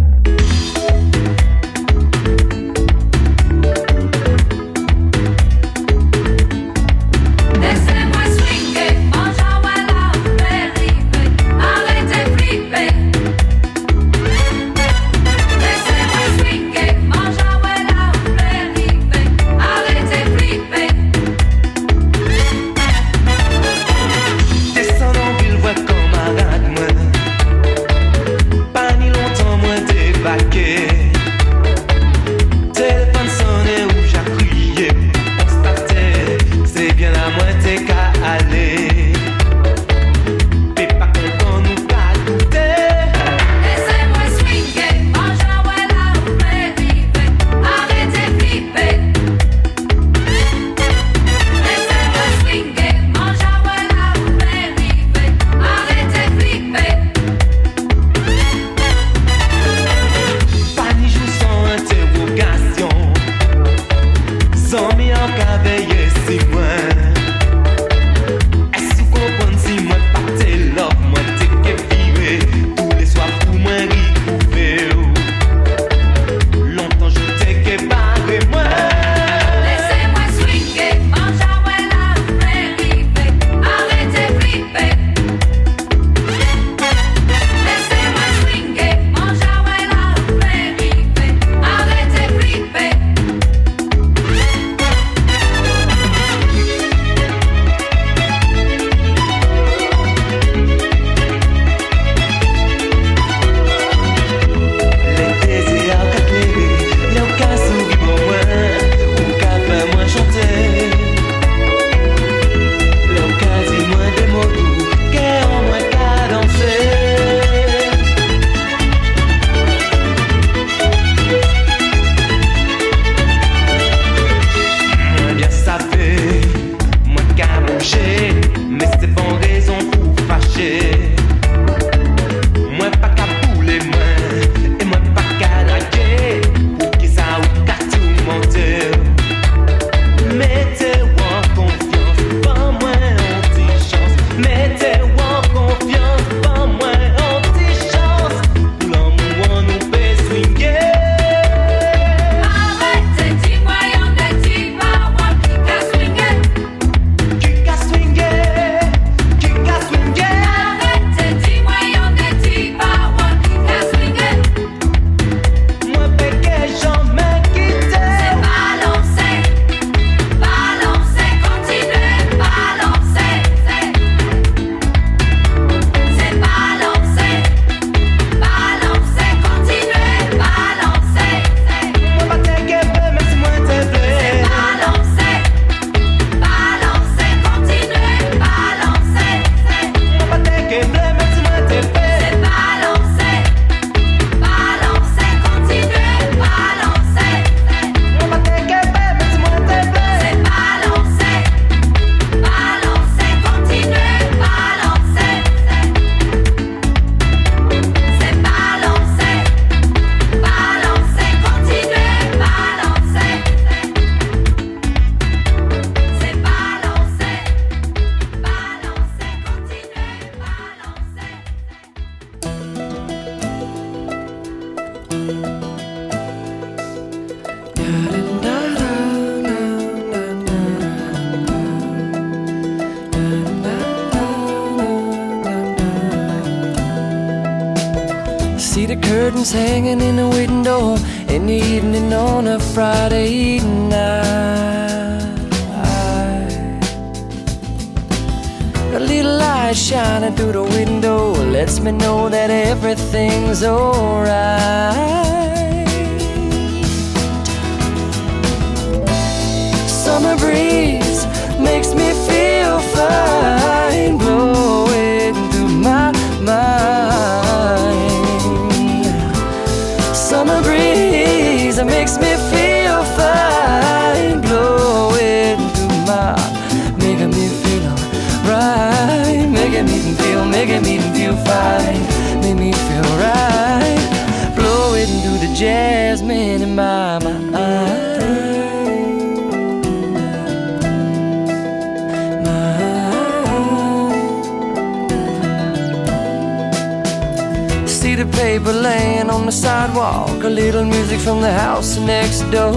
[SPEAKER 6] A little music from the house next door.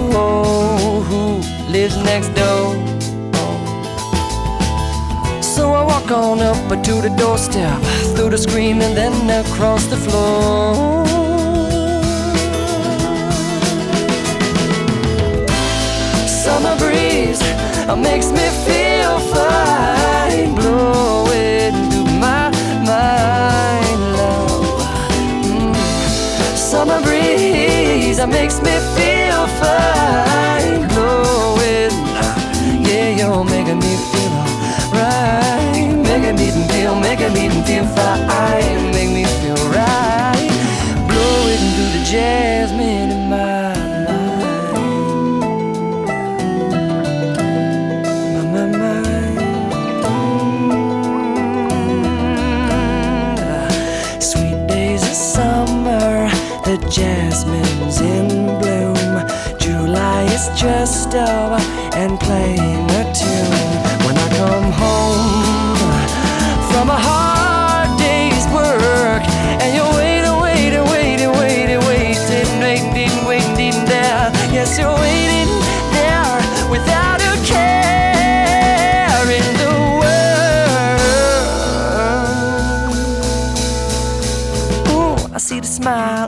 [SPEAKER 6] Who lives next door? So I walk on up to the doorstep, through the screen, and then across the floor. Summer breeze makes me feel fine, blowing Summer breeze that makes me feel fine, blowing. Yeah, you're oh, making me feel alright, making me feel, making me feel fine, make me feel right, blowing through the jasmine jasmine's in bloom. July is dressed up and playing a tune. When I come home from a hard day's work, and you're waiting, waiting, waiting, waiting, waiting, waiting, waiting there. Yes, you're waiting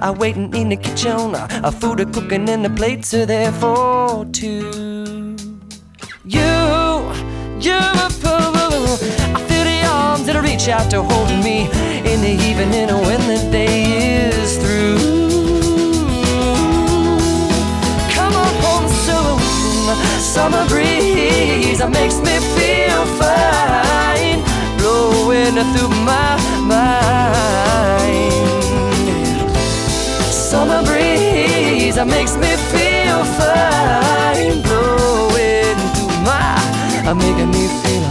[SPEAKER 6] I waiting in the kitchen. A food are cooking and the plates are there for two. You, you, I feel the arms that reach out to hold me in the evening when the day is through. Come on home soon. Summer breeze makes me feel fine, blowing through my mind. Breeze makes me feel fine, blowing through my, uh, making me feel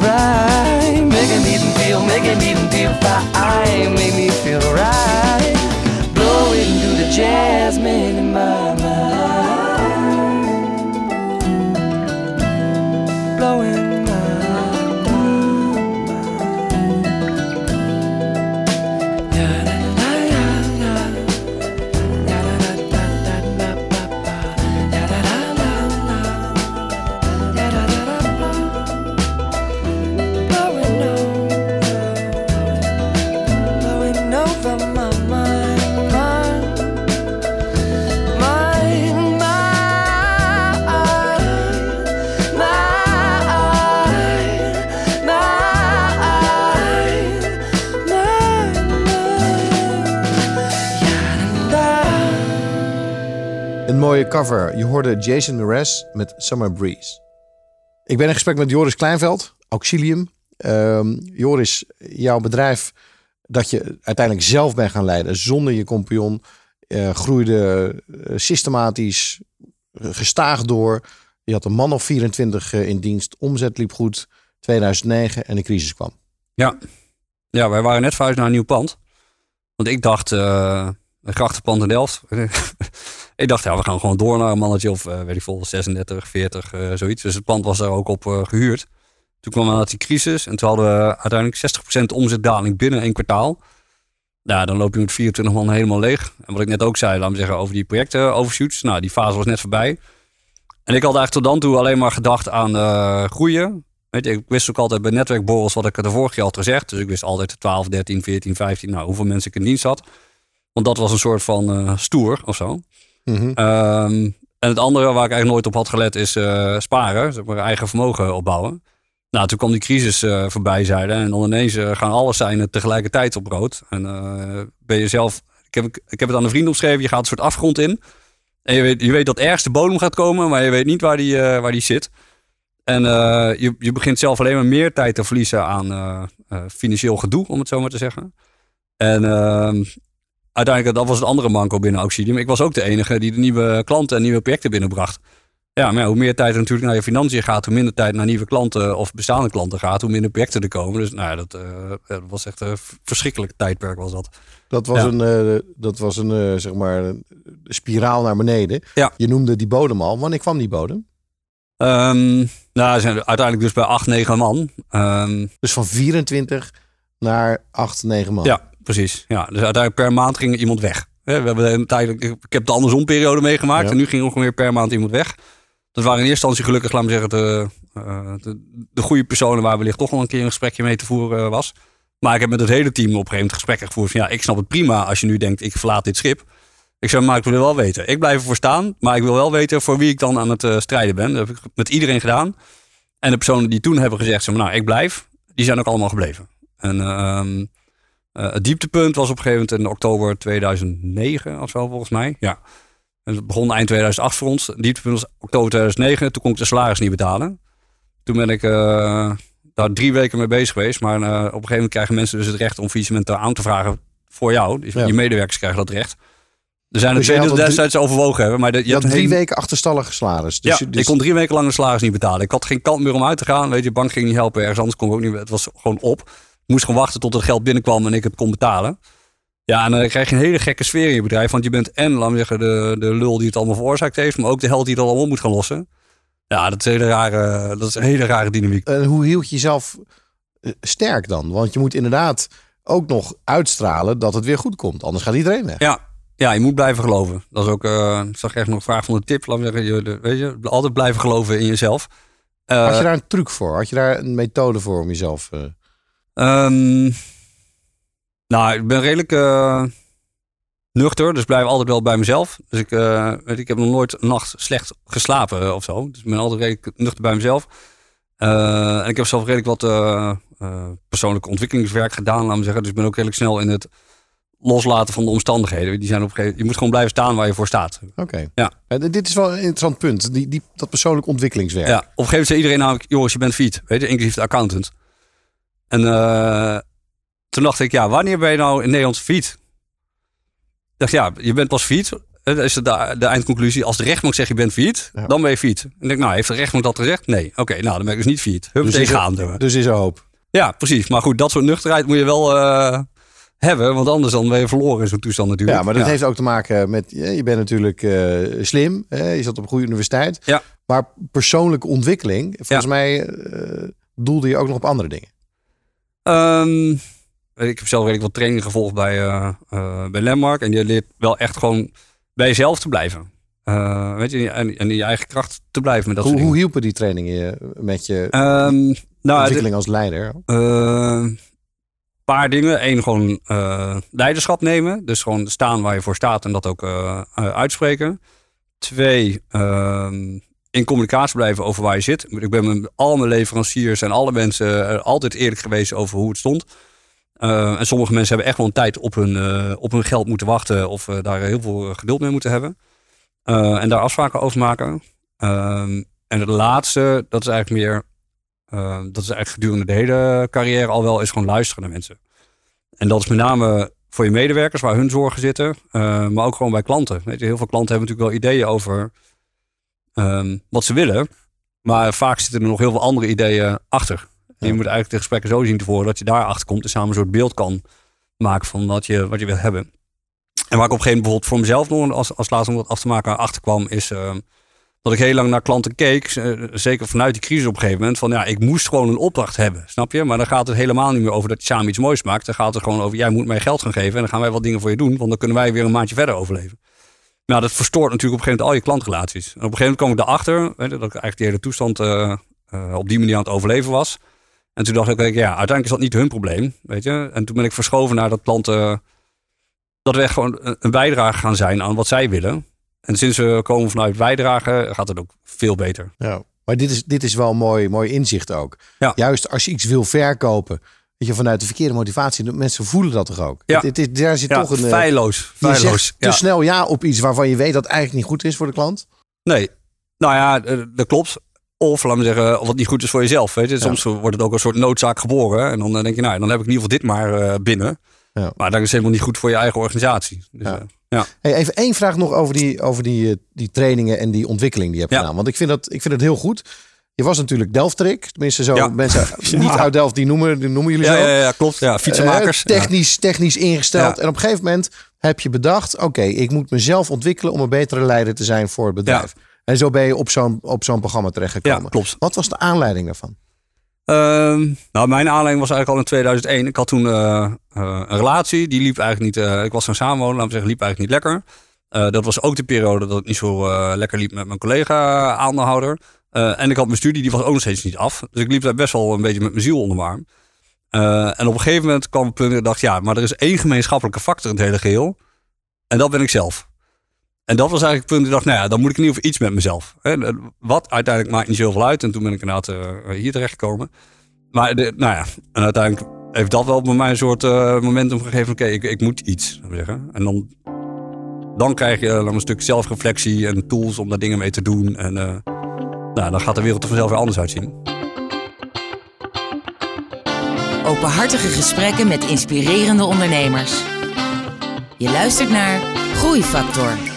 [SPEAKER 6] right, making me feel, making me feel fine, make me feel right, blowing through the jasmine in my mind, Blowing
[SPEAKER 2] cover. Je hoorde Jason Mraz met Summer Breeze. Ik ben in gesprek met Joris Kleinveld, Auxilium. Ehm, Joris, jouw bedrijf dat je uiteindelijk zelf bent gaan leiden zonder je compagnon, eh, groeide eh, systematisch, gestaag door. Je had een man of 24 eh, in dienst, omzet liep goed, 2009 en de crisis kwam.
[SPEAKER 3] Ja. ja, wij waren net verhuisd naar een nieuw pand. Want ik dacht, eh een grachtenpand in Delft. ik dacht, ja, we gaan gewoon door naar een mannetje of eh, weet ik veel, 36, 40, eh, zoiets. Dus het pand was daar ook op eh, gehuurd. Toen kwam inderdaad die crisis en toen hadden we uiteindelijk 60% omzetdaling binnen één kwartaal. Ja, dan loop je met 24 man helemaal leeg. En wat ik net ook zei, laat me zeggen, over die projecten overshoots. Nou, die fase was net voorbij. En ik had eigenlijk tot dan toe alleen maar gedacht aan groeien. Weet je, ik wist ook altijd bij netwerkborrels wat ik er de vorige keer had gezegd. Dus ik wist altijd 12, 13, 14, 15, nou, hoeveel mensen ik in dienst had. Want dat was een soort van stoer of zo.
[SPEAKER 2] Mhm.
[SPEAKER 3] Ehm, en het andere waar ik eigenlijk nooit op had gelet is eh, sparen. Zeg maar eigen vermogen opbouwen. Nou, toen kwam die crisis eh, voorbij, zeiden. En ineens eh, gaan alle seinen tegelijkertijd op rood. En ben je zelf... Ik heb, ik heb het aan een vriend omschreven. Je gaat een soort afgrond in. En je weet, je weet dat ergens de bodem gaat komen. Maar je weet niet waar die, waar die zit. En je, je begint zelf alleen maar meer tijd te verliezen aan financieel gedoe, om het zo maar te zeggen. En ehm, uiteindelijk, dat was het andere manco binnen Auxilium. Ik was ook de enige die de nieuwe klanten en nieuwe projecten binnenbracht. Ja, maar ja, hoe meer tijd er natuurlijk naar je financiën gaat, hoe minder tijd naar nieuwe klanten of bestaande klanten gaat, hoe minder projecten er komen. Dus nou ja, dat, eh, dat was echt een verschrikkelijk tijdperk was dat.
[SPEAKER 2] Dat was
[SPEAKER 3] Ja.
[SPEAKER 2] een, eh, dat was een eh, zeg maar, een spiraal naar beneden.
[SPEAKER 3] Ja.
[SPEAKER 2] Je noemde die bodem al. Wanneer kwam die bodem?
[SPEAKER 3] Ehm, nou, zijn uiteindelijk dus bij 8, 9 man. Ehm,
[SPEAKER 2] Dus van 24 naar 8, 9 man.
[SPEAKER 3] Ja, precies. Ja, dus uiteindelijk per maand ging iemand weg. We hebben een tijd, ik heb de andersom-periode meegemaakt.
[SPEAKER 2] Ja.
[SPEAKER 3] En nu ging ongeveer per maand iemand weg. Dat waren in eerste instantie gelukkig, laat me zeggen, de, eh, de, de goede personen waar wellicht toch wel een keer een gesprekje mee te voeren eh, was. Maar ik heb met het hele team op een gegeven moment gesprekken gevoerd van ja, ik snap het prima als je nu denkt, ik verlaat dit schip. Ik zei, maar ik wil wel weten. Ik blijf ervoor staan, maar ik wil wel weten voor wie ik dan aan het eh, strijden ben. Dat heb ik met iedereen gedaan. En de personen die toen hebben gezegd, zeg maar, nou, ik blijf, die zijn ook allemaal gebleven. En ehm, eh, het dieptepunt was op een gegeven moment in oktober 2009 of zo, volgens mij. Ja. En het begon eind 2008 voor ons. Het dieptepunt was oktober 2009. Toen kon ik de salaris niet betalen. Toen ben ik eh, daar drie weken mee bezig geweest. Maar eh, op een gegeven moment krijgen mensen dus het recht om faillissement aan te vragen voor jou. Dus
[SPEAKER 2] Ja.
[SPEAKER 3] je medewerkers krijgen dat recht. Er zijn
[SPEAKER 2] Dus drie-
[SPEAKER 3] destijds overwogen hebben. Maar de, je
[SPEAKER 2] Je had drie weken achterstallige salaris. Dus,
[SPEAKER 3] ja,
[SPEAKER 2] je- dus
[SPEAKER 3] ik kon drie weken lang de salaris niet betalen. Ik had geen kant meer om uit te gaan. Weet je, de bank ging niet helpen. Ergens anders kon ik ook niet. Het was gewoon op. Moest gewoon wachten tot het geld binnenkwam en ik het kon betalen. Ja, en dan krijg je een hele gekke sfeer in je bedrijf. Want je bent en, laat me zeggen, de, de lul die het allemaal veroorzaakt heeft. Maar ook de held die het allemaal moet gaan lossen. Ja, dat is een hele rare, dat is een hele rare dynamiek.
[SPEAKER 2] En hoe hield je jezelf eh, sterk dan? Want je moet inderdaad ook nog uitstralen dat het weer goed komt. Anders gaat iedereen weg.
[SPEAKER 3] Ja, ja, je moet blijven geloven. Dat is ook, eh, ik zag echt nog een vraag van de tip. Laat me zeggen, je, weet je, altijd blijven geloven in jezelf. Eh,
[SPEAKER 2] Had je daar een truc voor? Had je daar een methode voor om jezelf... eh,
[SPEAKER 3] Ehm, nou, ik ben redelijk eh, nuchter, dus blijf altijd wel bij mezelf. Dus ik, eh, weet, ik heb nog nooit een nacht slecht geslapen eh, of zo. Dus ik ben altijd redelijk nuchter bij mezelf. En ik heb zelf redelijk wat persoonlijk ontwikkelingswerk gedaan, laat me zeggen. Dus ik ben ook redelijk snel in het loslaten van de omstandigheden. Die zijn op gegeven, je moet gewoon blijven staan waar je voor staat.
[SPEAKER 2] Oké.
[SPEAKER 3] Ja.
[SPEAKER 2] Eh, dit is wel een interessant punt. Die, die, dat persoonlijk ontwikkelingswerk.
[SPEAKER 3] Ja, op een gegeven moment zei iedereen namelijk, jongens, je bent fiet. Weet je, inclusief de accountant. En eh, toen dacht ik, ja, wanneer ben je nou in Nederland fiet? Ik dacht, ja, je bent pas fiet. Dat is de, de eindconclusie. Als de rechtbank zegt je bent fiet,
[SPEAKER 2] Ja.
[SPEAKER 3] dan ben je fiet. En ik denk, nou, heeft de rechtbank dat gezegd? Nee. Oké, nou, dan ben ik dus niet fiet. Hup,
[SPEAKER 2] Dus is,
[SPEAKER 3] tegenaan.
[SPEAKER 2] er, dus is er hoop.
[SPEAKER 3] Ja, precies. Maar goed, dat soort nuchterheid moet je wel eh, hebben. Want anders dan ben je verloren in zo'n toestand natuurlijk.
[SPEAKER 2] Ja, maar dat heeft ook te maken met... Je bent natuurlijk eh, slim. Hè? Je zat op een goede universiteit.
[SPEAKER 3] Ja.
[SPEAKER 2] Maar persoonlijke ontwikkeling... Volgens mij eh, doelde je ook nog op andere dingen.
[SPEAKER 3] Ehm, ik heb zelf redelijk wat training gevolgd bij, eh, bij Landmark. En je leert wel echt gewoon bij jezelf te blijven. Eh, weet je, en, en in je eigen kracht te blijven met dat
[SPEAKER 2] Hoe, hielpen die trainingen je met je
[SPEAKER 3] Ehm, nou, de-
[SPEAKER 2] ontwikkeling als leider?
[SPEAKER 3] een paar dingen. Eén, gewoon leiderschap nemen. Dus gewoon staan waar je voor staat en dat ook uitspreken. Twee, ehm, in communicatie blijven over waar je zit. Ik ben met al mijn leveranciers en alle mensen eh, altijd eerlijk geweest over hoe het stond. Eh, en sommige mensen hebben echt wel een tijd op hun, eh, op hun geld moeten wachten of daar heel veel geduld mee moeten hebben. En daar afspraken over maken. Ehm, en het laatste, dat is eigenlijk meer dat is eigenlijk gedurende de hele carrière al wel, is gewoon luisteren naar mensen. En dat is met name voor je medewerkers, waar hun zorgen zitten, maar ook gewoon bij klanten. Weet je, heel veel klanten hebben natuurlijk wel ideeën over um, wat ze willen, maar vaak zitten er nog heel veel andere ideeën achter. En je moet eigenlijk de gesprekken zo zien te voeren dat je daar achter komt en samen een soort beeld kan maken van wat je, wat je wil hebben. En waar ik op een gegeven moment bijvoorbeeld voor mezelf nog als, als laatste om dat af te maken achter kwam, is uh, dat ik heel lang naar klanten keek, eh, zeker vanuit die crisis op een gegeven moment, van ja, ik moest gewoon een opdracht hebben, snap je? Maar dan gaat het helemaal niet meer over dat je samen iets moois maakt. Dan gaat het gewoon over, jij moet mij geld gaan geven en dan gaan wij wat dingen voor je doen, want dan kunnen wij weer een maandje verder overleven. Nou, dat verstoort natuurlijk op een gegeven moment al je klantrelaties. En op een gegeven moment kwam ik erachter, weet je, dat ik eigenlijk die hele toestand eh, eh, op die manier aan het overleven was. En toen dacht ik, ja, uiteindelijk is dat niet hun probleem, weet je? En toen ben ik verschoven naar dat klanten, dat we echt gewoon een- bijdrage gaan zijn aan wat zij willen. En sinds we komen vanuit bijdragen, gaat het ook veel beter.
[SPEAKER 2] Ja. Maar dit is, dit is wel een mooi, mooi inzicht ook.
[SPEAKER 3] Ja.
[SPEAKER 2] Juist als je iets wil verkopen, je, vanuit de verkeerde motivatie, mensen voelen dat toch ook?
[SPEAKER 3] Ja.
[SPEAKER 2] Het, het is, daar zit
[SPEAKER 3] Ja,
[SPEAKER 2] toch een... eh,
[SPEAKER 3] feilloos.
[SPEAKER 2] je
[SPEAKER 3] feilloos.
[SPEAKER 2] zegt te
[SPEAKER 3] ja.
[SPEAKER 2] snel ja op iets waarvan je weet dat het eigenlijk niet goed is voor de klant.
[SPEAKER 3] Nee, nou ja, eh, dat klopt. Of laat me zeggen, of wat niet goed is voor jezelf. Weet je? Soms wordt het ook een soort noodzaak geboren. En dan eh, denk je, nou, dan heb ik in ieder geval dit maar binnen.
[SPEAKER 2] Ja.
[SPEAKER 3] Maar dat is helemaal niet goed voor je eigen organisatie. Dus,
[SPEAKER 2] Ja.
[SPEAKER 3] ja.
[SPEAKER 2] Hey, even één vraag nog over die, over die, die trainingen en die ontwikkeling die je hebt
[SPEAKER 3] Ja.
[SPEAKER 2] gedaan. Want ik vind, dat, ik vind het heel goed. Je was natuurlijk Delftrik. Tenminste, zo
[SPEAKER 3] Ja.
[SPEAKER 2] mensen niet uit Delft, die noemen, die noemen jullie
[SPEAKER 3] Ja,
[SPEAKER 2] zo.
[SPEAKER 3] ja, ja, klopt. Ja, fietsenmakers.
[SPEAKER 2] Eh, technisch, technisch ingesteld.
[SPEAKER 3] Ja.
[SPEAKER 2] En op een gegeven moment heb je bedacht... oké, ik moet mezelf ontwikkelen om een betere leider te zijn voor het bedrijf. En zo ben je op zo'n, op zo'n programma terechtgekomen.
[SPEAKER 3] Ja, klopt.
[SPEAKER 2] Wat was de aanleiding daarvan?
[SPEAKER 3] Ehm, nou, mijn aanleiding was eigenlijk al in 2001. Ik had toen eh, eh, een relatie. Die liep eigenlijk niet... eh, ik was gaan samenwonen, laten we zeggen, liep eigenlijk niet lekker. Eh, dat was ook de periode dat het niet zo eh, lekker liep met mijn collega Eh, en ik had mijn studie, die was ook nog steeds niet af. Dus ik liep daar best wel een beetje met mijn ziel onder mijn arm. Eh, en op een gegeven moment kwam het punt dat ik dacht... ja, maar er is één gemeenschappelijke factor in het hele geheel. En dat ben ik zelf. En dat was eigenlijk het punt dat ik dacht... nou ja, dan moet ik in ieder geval iets met mezelf. Wat uiteindelijk maakt niet zoveel uit. En toen ben ik inderdaad eh, hier terechtgekomen. Maar de, nou ja, en uiteindelijk heeft dat wel bij mij een soort momentum gegeven. Oké, ik, ik moet iets. zeggen. En dan, dan krijg je dan een stuk zelfreflectie en tools om daar dingen mee te doen. En nou, dan gaat de wereld er vanzelf weer anders uitzien.
[SPEAKER 1] Openhartige gesprekken met inspirerende ondernemers. Je luistert naar Groeifactor.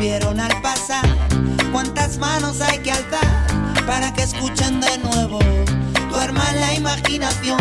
[SPEAKER 7] vieron al pasar. Cuántas manos hay que alzar para que escuchen de nuevo. Duerman la imaginación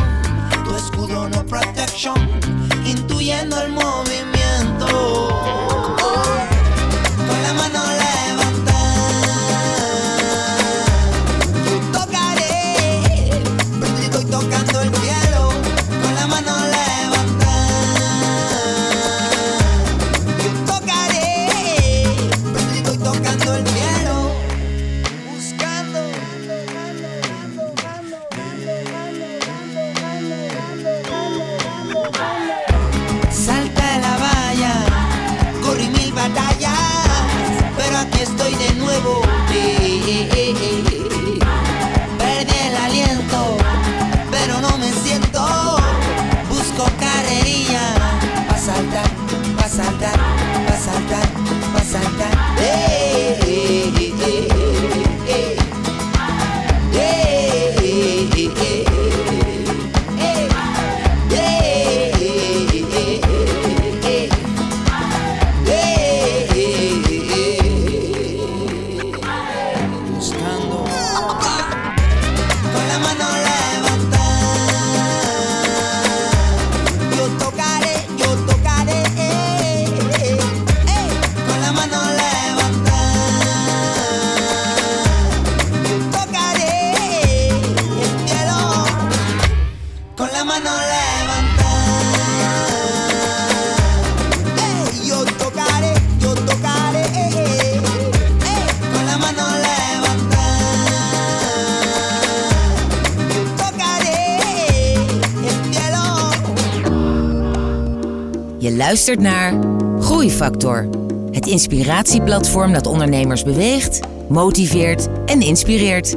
[SPEAKER 8] luistert naar Groeifactor. Het inspiratieplatform dat ondernemers beweegt, motiveert en inspireert.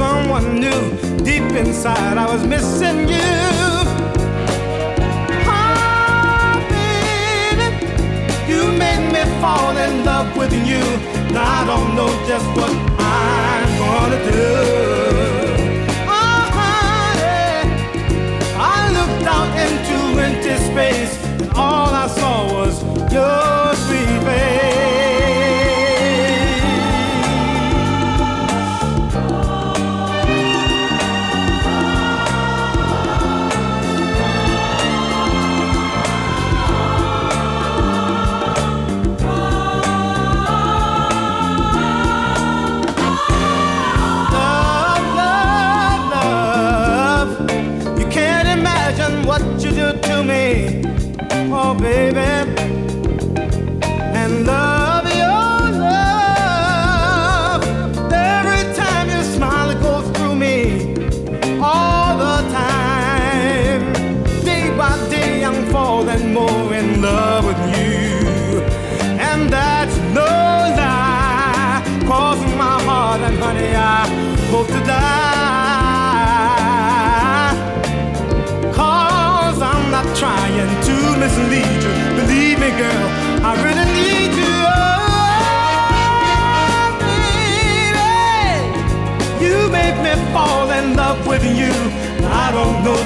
[SPEAKER 4] someone new. Deep inside, I was missing you. Oh, baby, you made me fall in love with you. Now I don't know just what I'm gonna do. Oh, honey, I looked out into empty space, and all I saw was
[SPEAKER 5] you.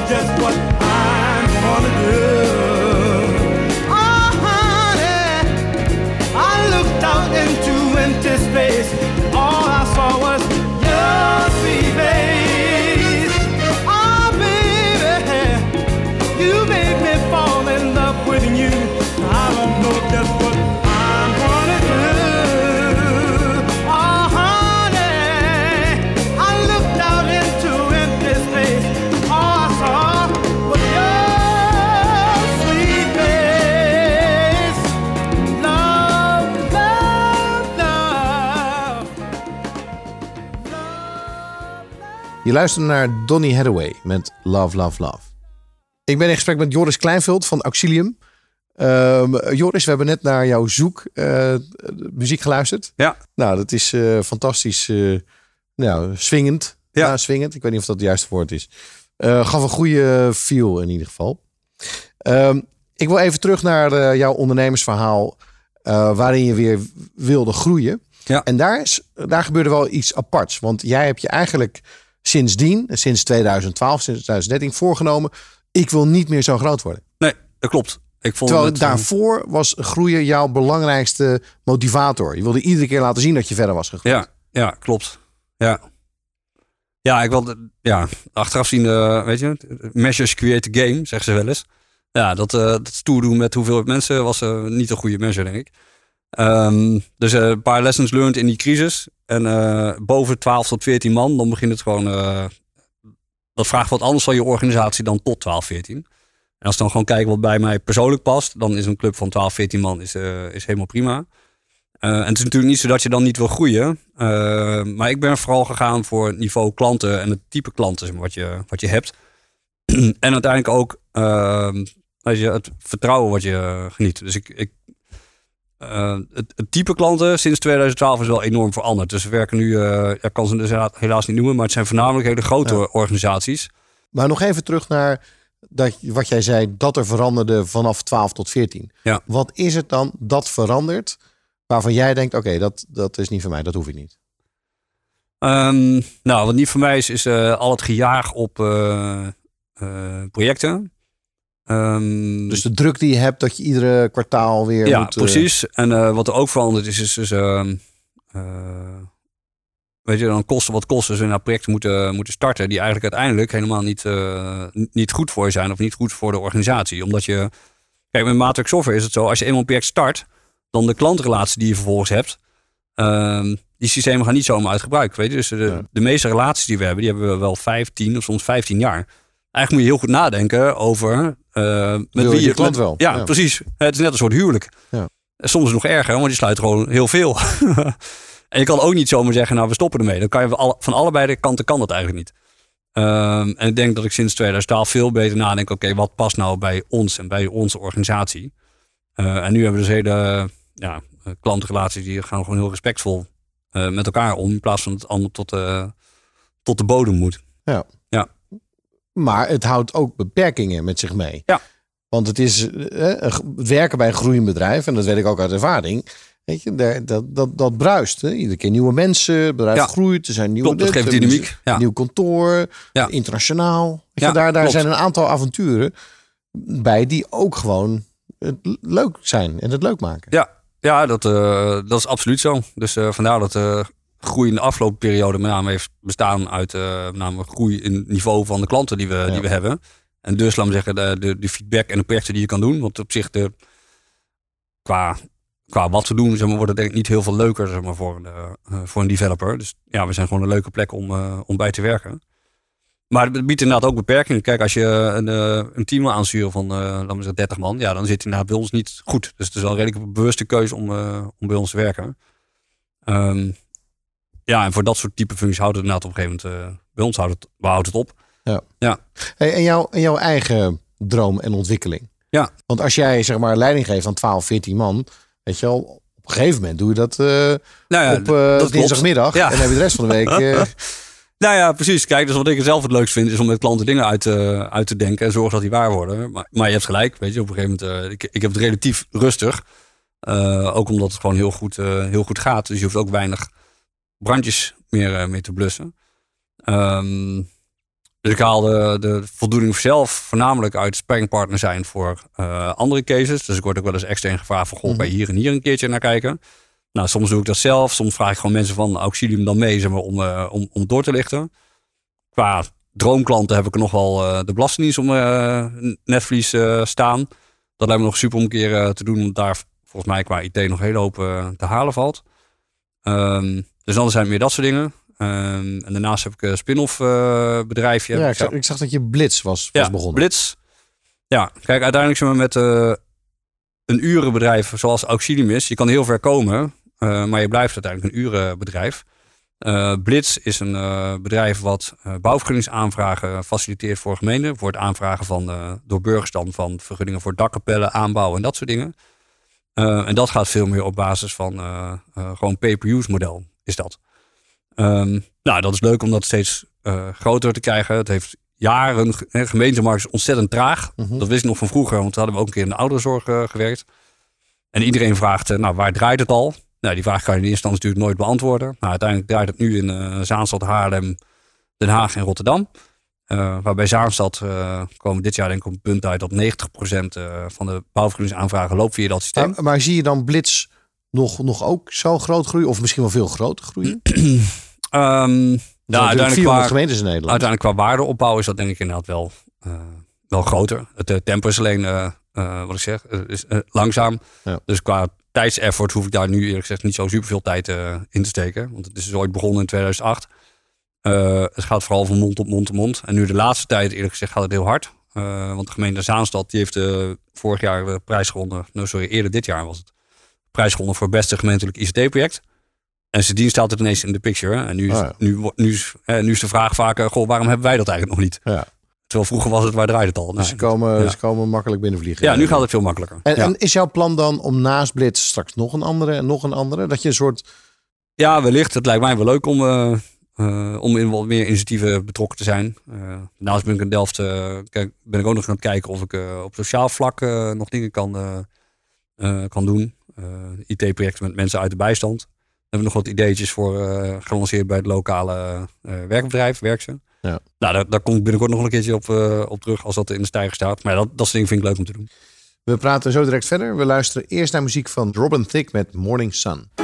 [SPEAKER 5] Just what I'm gonna do.
[SPEAKER 2] Luistert naar Donny Hathaway met Love, Love, Love. Ik ben in gesprek met Joris Kleinveld van Auxilium. Ehm, Joris, we hebben net naar jouw zoek eh, muziek geluisterd.
[SPEAKER 3] Ja.
[SPEAKER 2] Nou, dat is eh, fantastisch. eh, nou, swingend.
[SPEAKER 3] Ja.
[SPEAKER 2] Swingend. Ik weet niet of dat het juiste woord is. Gaf een goede feel in ieder geval. Ehm, ik wil even terug naar jouw ondernemersverhaal. waarin je weer wilde groeien.
[SPEAKER 3] Ja.
[SPEAKER 2] En daar, is, daar gebeurde wel iets aparts. Want jij hebt je eigenlijk sindsdien, sinds 2012, sinds 2013, voorgenomen. Ik wil niet meer zo groot worden.
[SPEAKER 3] Nee, dat klopt. Ik vond
[SPEAKER 2] Terwijl
[SPEAKER 3] het, eh,
[SPEAKER 2] daarvoor was groeien jouw belangrijkste motivator. Je wilde iedere keer laten zien dat je verder was gegroeid.
[SPEAKER 3] Ja, ja, klopt. Ja. Ja, ik wilde, ja, achteraf zien, eh, weet je, measures create the game, zeggen ze wel eens. Ja, dat, eh dat stoer doen met hoeveel mensen was eh, niet een goede measure, denk ik. Ehm, dus eh, een paar lessons learned in die crisis. En eh, boven 12 tot 14 man, dan begint het gewoon, eh, dat vraagt wat anders van je organisatie dan tot 12, 14. En als ik dan gewoon kijken wat bij mij persoonlijk past, dan is een club van 12, 14 man is, is helemaal prima. En het is natuurlijk niet zo dat je dan niet wil groeien. Eh, maar ik ben vooral gegaan voor het niveau klanten en het type klanten wat, je, wat je hebt. en uiteindelijk ook ehm, je, het vertrouwen wat je geniet. Dus ik, ik, eh, het, het type klanten sinds 2012 is wel enorm veranderd. Dus we werken nu, eh ik kan ze dus helaas niet noemen, maar het zijn voornamelijk hele grote
[SPEAKER 2] Ja.
[SPEAKER 3] organisaties.
[SPEAKER 2] Maar nog even terug naar dat, wat jij zei, dat er veranderde vanaf 12 tot 14.
[SPEAKER 3] Ja.
[SPEAKER 2] Wat is het dan dat verandert waarvan jij denkt, oké, dat, dat is niet voor mij, dat hoef ik niet.
[SPEAKER 3] Ehm, nou, wat niet voor mij is, is eh, al het gejaag op projecten. Ehm,
[SPEAKER 2] Dus de druk die je hebt, dat je iedere kwartaal weer
[SPEAKER 3] ja,
[SPEAKER 2] moet... eh,
[SPEAKER 3] precies. En eh, wat er ook veranderd is, is ehm, eh, weet je, dan kosten wat kosten. Dus naar projecten moeten, moeten starten die eigenlijk uiteindelijk helemaal niet, niet goed voor je zijn of niet goed voor de organisatie. Omdat je, kijk, met Matrix Software is het zo, als je eenmaal een project start, dan de klantrelatie die je vervolgens hebt, ehm, die systemen gaan niet zomaar uit gebruik. Weet je? Dus de,
[SPEAKER 2] Ja.
[SPEAKER 3] de meeste relaties die we hebben, die hebben we wel 15 of soms 15 jaar. Eigenlijk moet je heel goed nadenken over met
[SPEAKER 2] Wil je
[SPEAKER 3] wie je
[SPEAKER 2] klant
[SPEAKER 3] met-
[SPEAKER 2] wel?
[SPEAKER 3] Ja,
[SPEAKER 2] Ja.
[SPEAKER 3] precies. Het is net een soort huwelijk.
[SPEAKER 2] Ja.
[SPEAKER 3] Soms is het nog erger, want je sluit gewoon heel veel. en je kan ook niet zomaar zeggen, nou we stoppen ermee. Dan kan je van alle- van allebei de kanten kan dat eigenlijk niet. Ehm, en ik denk dat ik sinds 2012 veel beter nadenk, oké, wat past nou bij ons en bij onze organisatie? Eh, en nu hebben we dus hele ja, eh, klantrelaties die gaan gewoon heel respectvol eh, met elkaar om, in plaats van dat het allemaal tot, eh, tot de bodem moet.
[SPEAKER 2] Maar het houdt ook beperkingen met zich mee.
[SPEAKER 3] Ja.
[SPEAKER 2] Want het is eh, g- werken bij een groeiend bedrijf, en dat weet ik ook uit ervaring. Weet je, dat, dat, dat bruist. Hè? Iedere keer nieuwe mensen, het bedrijf
[SPEAKER 3] Ja.
[SPEAKER 2] groeit, er zijn nieuwe
[SPEAKER 3] Klopt, dat geeft dynamiek. Ja.
[SPEAKER 2] Nieuw kantoor,
[SPEAKER 3] Ja.
[SPEAKER 2] internationaal.
[SPEAKER 3] Ja,
[SPEAKER 2] daar daar
[SPEAKER 3] klopt.
[SPEAKER 2] zijn een aantal avonturen bij die ook gewoon het leuk zijn en het leuk maken.
[SPEAKER 3] Ja, ja dat, eh, dat is absoluut zo. Dus eh, vandaar dat groei in de afgelopen periode met name heeft bestaan uit eh, met name groei in het niveau van de klanten die we, die we hebben. En dus, laat me zeggen, de, de, de feedback en de projecten die je kan doen. Want op zich, de, qua, qua wat we doen, zeg maar, wordt het denk ik niet heel veel leuker zeg maar, voor, een, eh, voor een developer. Dus ja, we zijn gewoon een leuke plek om, eh, om bij te werken. Maar het biedt inderdaad ook beperkingen. Kijk, als je een, een team wil aansturen van, laten we zeggen, 30 man, ja, dan zit het inderdaad bij ons niet goed. Dus het is wel een redelijk bewuste keuze om, om bij ons te werken. Ehm, ja, en voor dat soort type functies houdt het inderdaad op een gegeven moment, eh, bij ons houdt het, we houden het op.
[SPEAKER 2] Ja.
[SPEAKER 3] Ja.
[SPEAKER 2] Hey, en, jouw, en jouw eigen droom en ontwikkeling.
[SPEAKER 3] Ja.
[SPEAKER 2] Want als jij zeg maar leiding geeft aan 12, 14 man, weet je wel, op een gegeven moment doe je dat eh,
[SPEAKER 3] Nou ja,
[SPEAKER 2] op
[SPEAKER 3] dat klopt.
[SPEAKER 2] dinsdagmiddag.
[SPEAKER 3] Ja.
[SPEAKER 2] En dan heb je de rest van de week.
[SPEAKER 3] Nou ja, precies. Kijk, dus wat ik zelf het leukst vind, is om met klanten dingen uit, te- uit te denken en zorgen dat die waar worden. Maar, maar je hebt gelijk, weet je, op een gegeven moment, ik, ik heb het relatief rustig. Ook omdat het gewoon heel goed, heel goed gaat. Dus je hoeft ook weinig brandjes meer, eh, meer te blussen. Ehm, dus ik haal de, de voldoening zelf voornamelijk uit sparringpartner zijn voor eh, andere cases. Dus ik word ook wel eens extern gevraagd van, goh, kan je hier en hier een keertje naar kijken? Nou, soms doe ik dat zelf. Soms vraag ik gewoon mensen van auxilium dan mee, zeg maar, om, eh, om, om door te lichten. Qua droomklanten heb ik nog wel eh, de Belastingdienst om netvlies staan. Dat lijkt me nog super om een keer te doen, omdat daar volgens mij qua IT nog een hele hoop te halen valt. Ehm, dus dan zijn het meer dat soort dingen. Ehm, en daarnaast heb ik een spin-off eh, bedrijfje.
[SPEAKER 6] Ja, ik, zag, ik zag dat je Blitz was, was
[SPEAKER 3] ja,
[SPEAKER 6] begonnen.
[SPEAKER 3] Blitz. Ja, kijk, uiteindelijk zijn we met eh, een urenbedrijf zoals Auxilium is. Je kan heel ver komen, eh, maar je blijft uiteindelijk een urenbedrijf. Blitz is een bedrijf wat bouwvergunningsaanvragen faciliteert voor gemeenten. Voor het aanvragen van, door burgers dan van vergunningen voor dakkapellen, aanbouw en dat soort dingen. En dat gaat veel meer op basis van gewoon pay-per-use model is dat. Ehm, nou, dat is leuk om dat steeds eh, groter te krijgen. Het heeft jaren, de gemeentemarkt is ontzettend traag. Dat wist ik nog van vroeger, want toen hadden we ook een keer in de ouderenzorg eh, gewerkt. En iedereen vraagt, eh, nou, waar draait het al? Nou, die vraag kan je in eerste instantie natuurlijk nooit beantwoorden. Nou, uiteindelijk draait het nu in Zaanstad, Haarlem, Den Haag en Rotterdam. Waarbij Zaanstad komen we dit jaar denk ik op een punt uit dat 90% eh, van de bouwvergunningsaanvragen loopt via dat systeem.
[SPEAKER 6] Maar, maar zie je dan Blitz nog, nog ook zo groot groeien? Of misschien wel veel groter groeien? Ja,
[SPEAKER 3] nou, uiteindelijk
[SPEAKER 6] 400
[SPEAKER 3] qua,
[SPEAKER 6] gemeentes in Nederland.
[SPEAKER 3] uiteindelijk qua waardeopbouw is dat denk ik inderdaad wel, eh, wel groter. Het eh, tempo is alleen, eh, wat ik zeg, is langzaam.
[SPEAKER 6] Ja.
[SPEAKER 3] Dus qua tijdseffort hoef ik daar nu eerlijk gezegd niet zo super veel tijd in te steken. Want het is dus ooit begonnen in 2008. Eh, het gaat vooral van mond op mond op mond. En nu de laatste tijd eerlijk gezegd gaat het heel hard. Want de gemeente Zaanstad die heeft vorig jaar de prijs gewonnen. Nou, sorry, eerder dit jaar was het. Prijs gewonnen voor het beste gemeentelijk ICT-project. En sindsdien staat het ineens in de picture. En nu is,
[SPEAKER 6] Oh ja.
[SPEAKER 3] nu, nu, is, eh, nu is de vraag vaak, eh, goh, waarom hebben wij dat eigenlijk nog niet?
[SPEAKER 6] Ja.
[SPEAKER 3] Terwijl vroeger was het, waar draait het al?
[SPEAKER 6] Dus
[SPEAKER 3] Nou,
[SPEAKER 6] ze komen,
[SPEAKER 3] ja.
[SPEAKER 6] ze komen makkelijk binnenvliegen.
[SPEAKER 3] ja, nu gaat het veel makkelijker.
[SPEAKER 6] En,
[SPEAKER 3] ja.
[SPEAKER 6] en is jouw plan dan om naast Blitz straks nog een andere en nog een andere? Dat je een soort...
[SPEAKER 3] Ja, wellicht. Het lijkt mij wel leuk om, eh, eh, om in wat meer initiatieven betrokken te zijn. Eh daarnaast ben ik in Delft, eh, kijk, ben ik ook nog aan het kijken of ik eh, op sociaal vlak eh, nog dingen kan, kan doen. Eh, IT-projecten met mensen uit de bijstand. Daar hebben we nog wat ideetjes voor eh, gelanceerd bij het lokale eh, werkbedrijf, Werkse.
[SPEAKER 6] Ja.
[SPEAKER 3] Nou, daar, daar kom ik binnenkort nog een keertje op, eh, op terug als dat in de stijger staat. Maar dat, dat soort dingen vind ik leuk om te doen.
[SPEAKER 6] We praten zo direct verder. We luisteren eerst naar muziek van Robin Thicke met Morning Sun.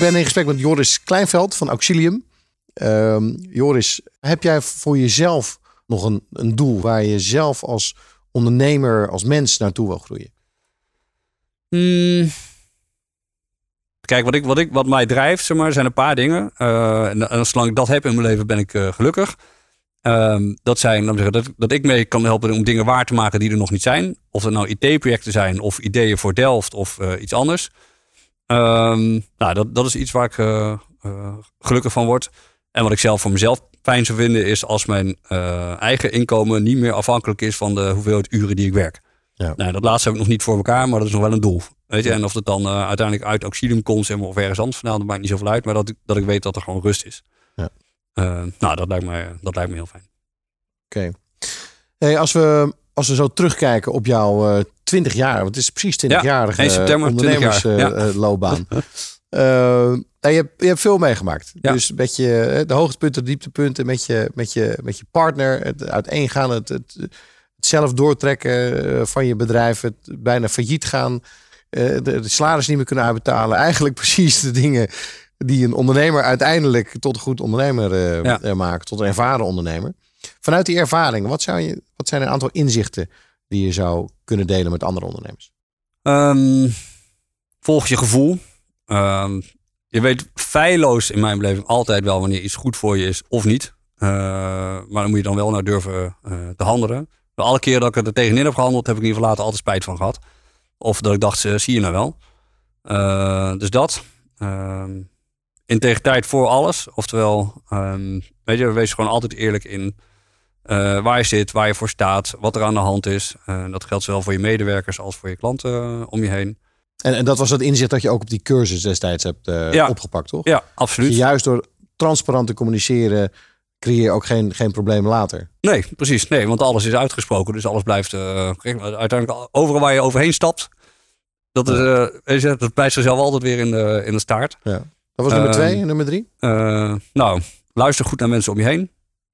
[SPEAKER 2] ben in gesprek met Joris Kleinveld van Auxilium. Ehm, Joris, heb jij voor jezelf nog een, een doel waar je zelf als ondernemer, als mens naartoe wil groeien?
[SPEAKER 3] Hmm. Kijk, wat, ik, wat, ik, wat mij drijft, zeg maar, zijn een paar dingen. Eh, en, en, zolang ik dat heb in mijn leven, ben ik eh, gelukkig. Ehm, dat zijn, zeggen, dat, dat ik mee kan helpen om dingen waar te maken die er nog niet zijn. Of dat nou IT-projecten zijn, of ideeën voor Delft, of eh, iets anders. Ehm, nou, dat, dat is iets waar ik eh, eh, gelukkig van word. En wat ik zelf voor mezelf fijn zou vinden, is als mijn eh, eigen inkomen niet meer afhankelijk is van de hoeveelheid uren die ik werk.
[SPEAKER 2] Ja.
[SPEAKER 3] Nou, dat laatste heb ik nog niet voor elkaar, maar dat is nog wel een doel. Weet je? En of het dan uiteindelijk uit Auxilium komt of ergens anders vandaan, dat maakt niet zoveel uit. Maar dat, dat ik weet dat er gewoon rust is.
[SPEAKER 2] Ja.
[SPEAKER 3] Ehm, nou, dat lijkt, me, dat lijkt me heel fijn.
[SPEAKER 2] Oké. Hey, als, we, als we zo terugkijken op jouw 20 jaar, want het is precies 20
[SPEAKER 3] Ja,
[SPEAKER 2] jaar
[SPEAKER 3] 1 september, 20 jaar, ja.
[SPEAKER 2] ondernemersloopbaan. je, hebt, je hebt veel meegemaakt.
[SPEAKER 3] Ja.
[SPEAKER 2] Dus met je, eh, de hoogtepunten, de dieptepunten, met je, met je, met je partner, het uiteengaan, het, het, het zelf doortrekken eh, van je bedrijf, het bijna failliet gaan, eh, de, de salaris niet meer kunnen uitbetalen. Eigenlijk precies de dingen die een ondernemer uiteindelijk tot een goed ondernemer eh,
[SPEAKER 3] Ja.
[SPEAKER 2] eh, maken, tot een ervaren ondernemer. Vanuit die ervaring, wat, zou je, wat zijn een aantal inzichten die je zou kunnen delen met andere ondernemers?
[SPEAKER 3] Ehm, volg je gevoel. Ehm, je weet feilloos in mijn beleving altijd wel wanneer iets goed voor je is of niet. Eh, maar dan moet je dan wel naar durven eh, te handelen. Alle keren dat ik er tegenin heb gehandeld, heb ik in ieder later altijd spijt van gehad. Of dat ik dacht, eh, zie je nou wel. Dus dat. Ehm, integriteit voor alles. Oftewel, ehm, weet je, wees gewoon altijd eerlijk in eh, waar je zit, waar je voor staat, wat er aan de hand is. Eh, dat geldt zowel voor je medewerkers als voor je klanten eh, om je heen.
[SPEAKER 2] En, en dat was het inzicht dat je ook op die cursus destijds hebt
[SPEAKER 3] Ja.
[SPEAKER 2] opgepakt, toch?
[SPEAKER 3] Ja, absoluut.
[SPEAKER 2] Dus juist door transparant te communiceren, creëer je ook geen, geen problemen later.
[SPEAKER 3] Nee, precies. Nee, want alles is uitgesproken. Dus alles blijft uiteindelijk overal waar je overheen stapt. Dat, is, je, dat bijt zichzelf altijd weer in de, in de staart.
[SPEAKER 2] Ja. Dat was nummer
[SPEAKER 3] Ehm,
[SPEAKER 2] twee en nummer drie?
[SPEAKER 3] Nou, luister goed naar mensen om je heen.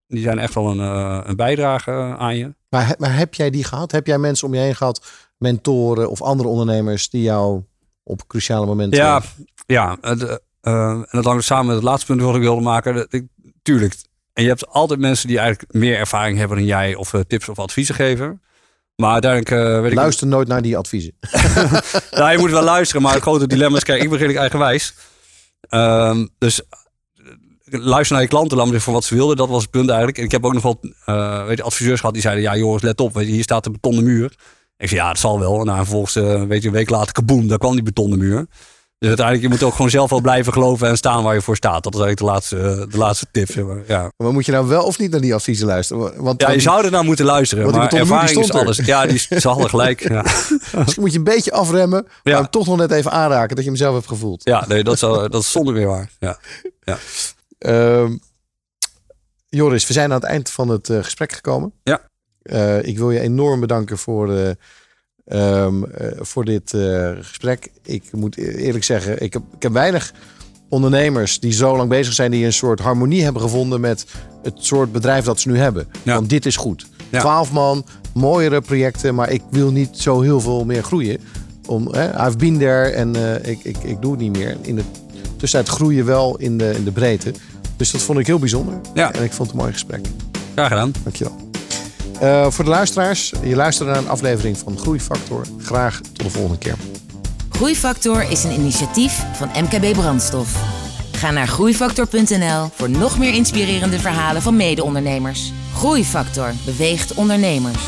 [SPEAKER 3] Die zijn echt wel een, eh, een bijdrage eh, aan je.
[SPEAKER 2] Maar, maar heb jij die gehad? Heb jij mensen om je heen gehad, mentoren of andere ondernemers die jou op cruciale momenten...
[SPEAKER 3] Ja, ja het, eh, en dat hangt samen met het laatste punt wat ik wilde maken. Dat ik, tuurlijk. En je hebt altijd mensen die eigenlijk meer ervaring hebben dan jij. Of tips of adviezen geven. Maar uiteindelijk eh, weet ik...
[SPEAKER 2] Luister nooit naar die adviezen.
[SPEAKER 3] nou, je moet wel luisteren, maar het grote dilemma is, kijk, ik ben redelijk eigenwijs. Ehm, dus luister naar je klanten, laat me voor wat ze wilden. Dat was het punt eigenlijk. En ik heb ook nog wel eh, weet je, adviseurs gehad die zeiden, ja jongens, let op, weet je, hier staat de betonnen muur. Ik zei, ja, dat zal wel. En nou, vervolgens, eh, weet je, een week later, kaboom, daar kwam die betonnen muur. Dus uiteindelijk, je moet ook gewoon zelf wel blijven geloven en staan waar je voor staat. Dat is eigenlijk de laatste, de laatste tip. Zeg maar. ja.
[SPEAKER 2] Maar moet je nou wel of niet naar die adviezen luisteren? Want
[SPEAKER 3] ja, je zou er naar moeten luisteren.
[SPEAKER 2] Want
[SPEAKER 3] Maar ervaring is
[SPEAKER 2] er.
[SPEAKER 3] alles. Ja, die ze hadden gelijk. Ja.
[SPEAKER 2] Misschien moet je een beetje afremmen, maar hem toch nog net even aanraken dat je hem zelf hebt gevoeld.
[SPEAKER 3] Ja, nee, dat is, wel- dat is zonder meer waar. Ja. Ja.
[SPEAKER 2] Ehm, Joris, we zijn aan het eind van het eh, gesprek gekomen.
[SPEAKER 3] Ja.
[SPEAKER 2] Eh, ik wil je enorm bedanken voor, eh, ehm, eh, voor dit gesprek. Ik moet e- eerlijk zeggen, ik heb, ik heb weinig ondernemers die zo lang bezig zijn, die een soort harmonie hebben gevonden met het soort bedrijf dat ze nu hebben. Want dit is goed.
[SPEAKER 3] Ja.
[SPEAKER 2] Twaalf man, mooiere projecten, maar ik wil niet zo heel veel meer groeien. Om, hè, I've been there en ik, ik, ik doe het niet meer. In de tussentijd groeien wel in de, in de breedte. Dus dat vond ik heel bijzonder.
[SPEAKER 3] Ja.
[SPEAKER 2] En ik vond het een mooi gesprek.
[SPEAKER 3] Graag gedaan.
[SPEAKER 2] Dankjewel. Eh voor de luisteraars, je luistert naar een aflevering van Groeifactor. Graag tot de volgende keer.
[SPEAKER 1] Groeifactor is een initiatief van MKB Brandstof. Ga naar groeifactor.nl voor nog meer inspirerende verhalen van mede-ondernemers. Groeifactor beweegt ondernemers.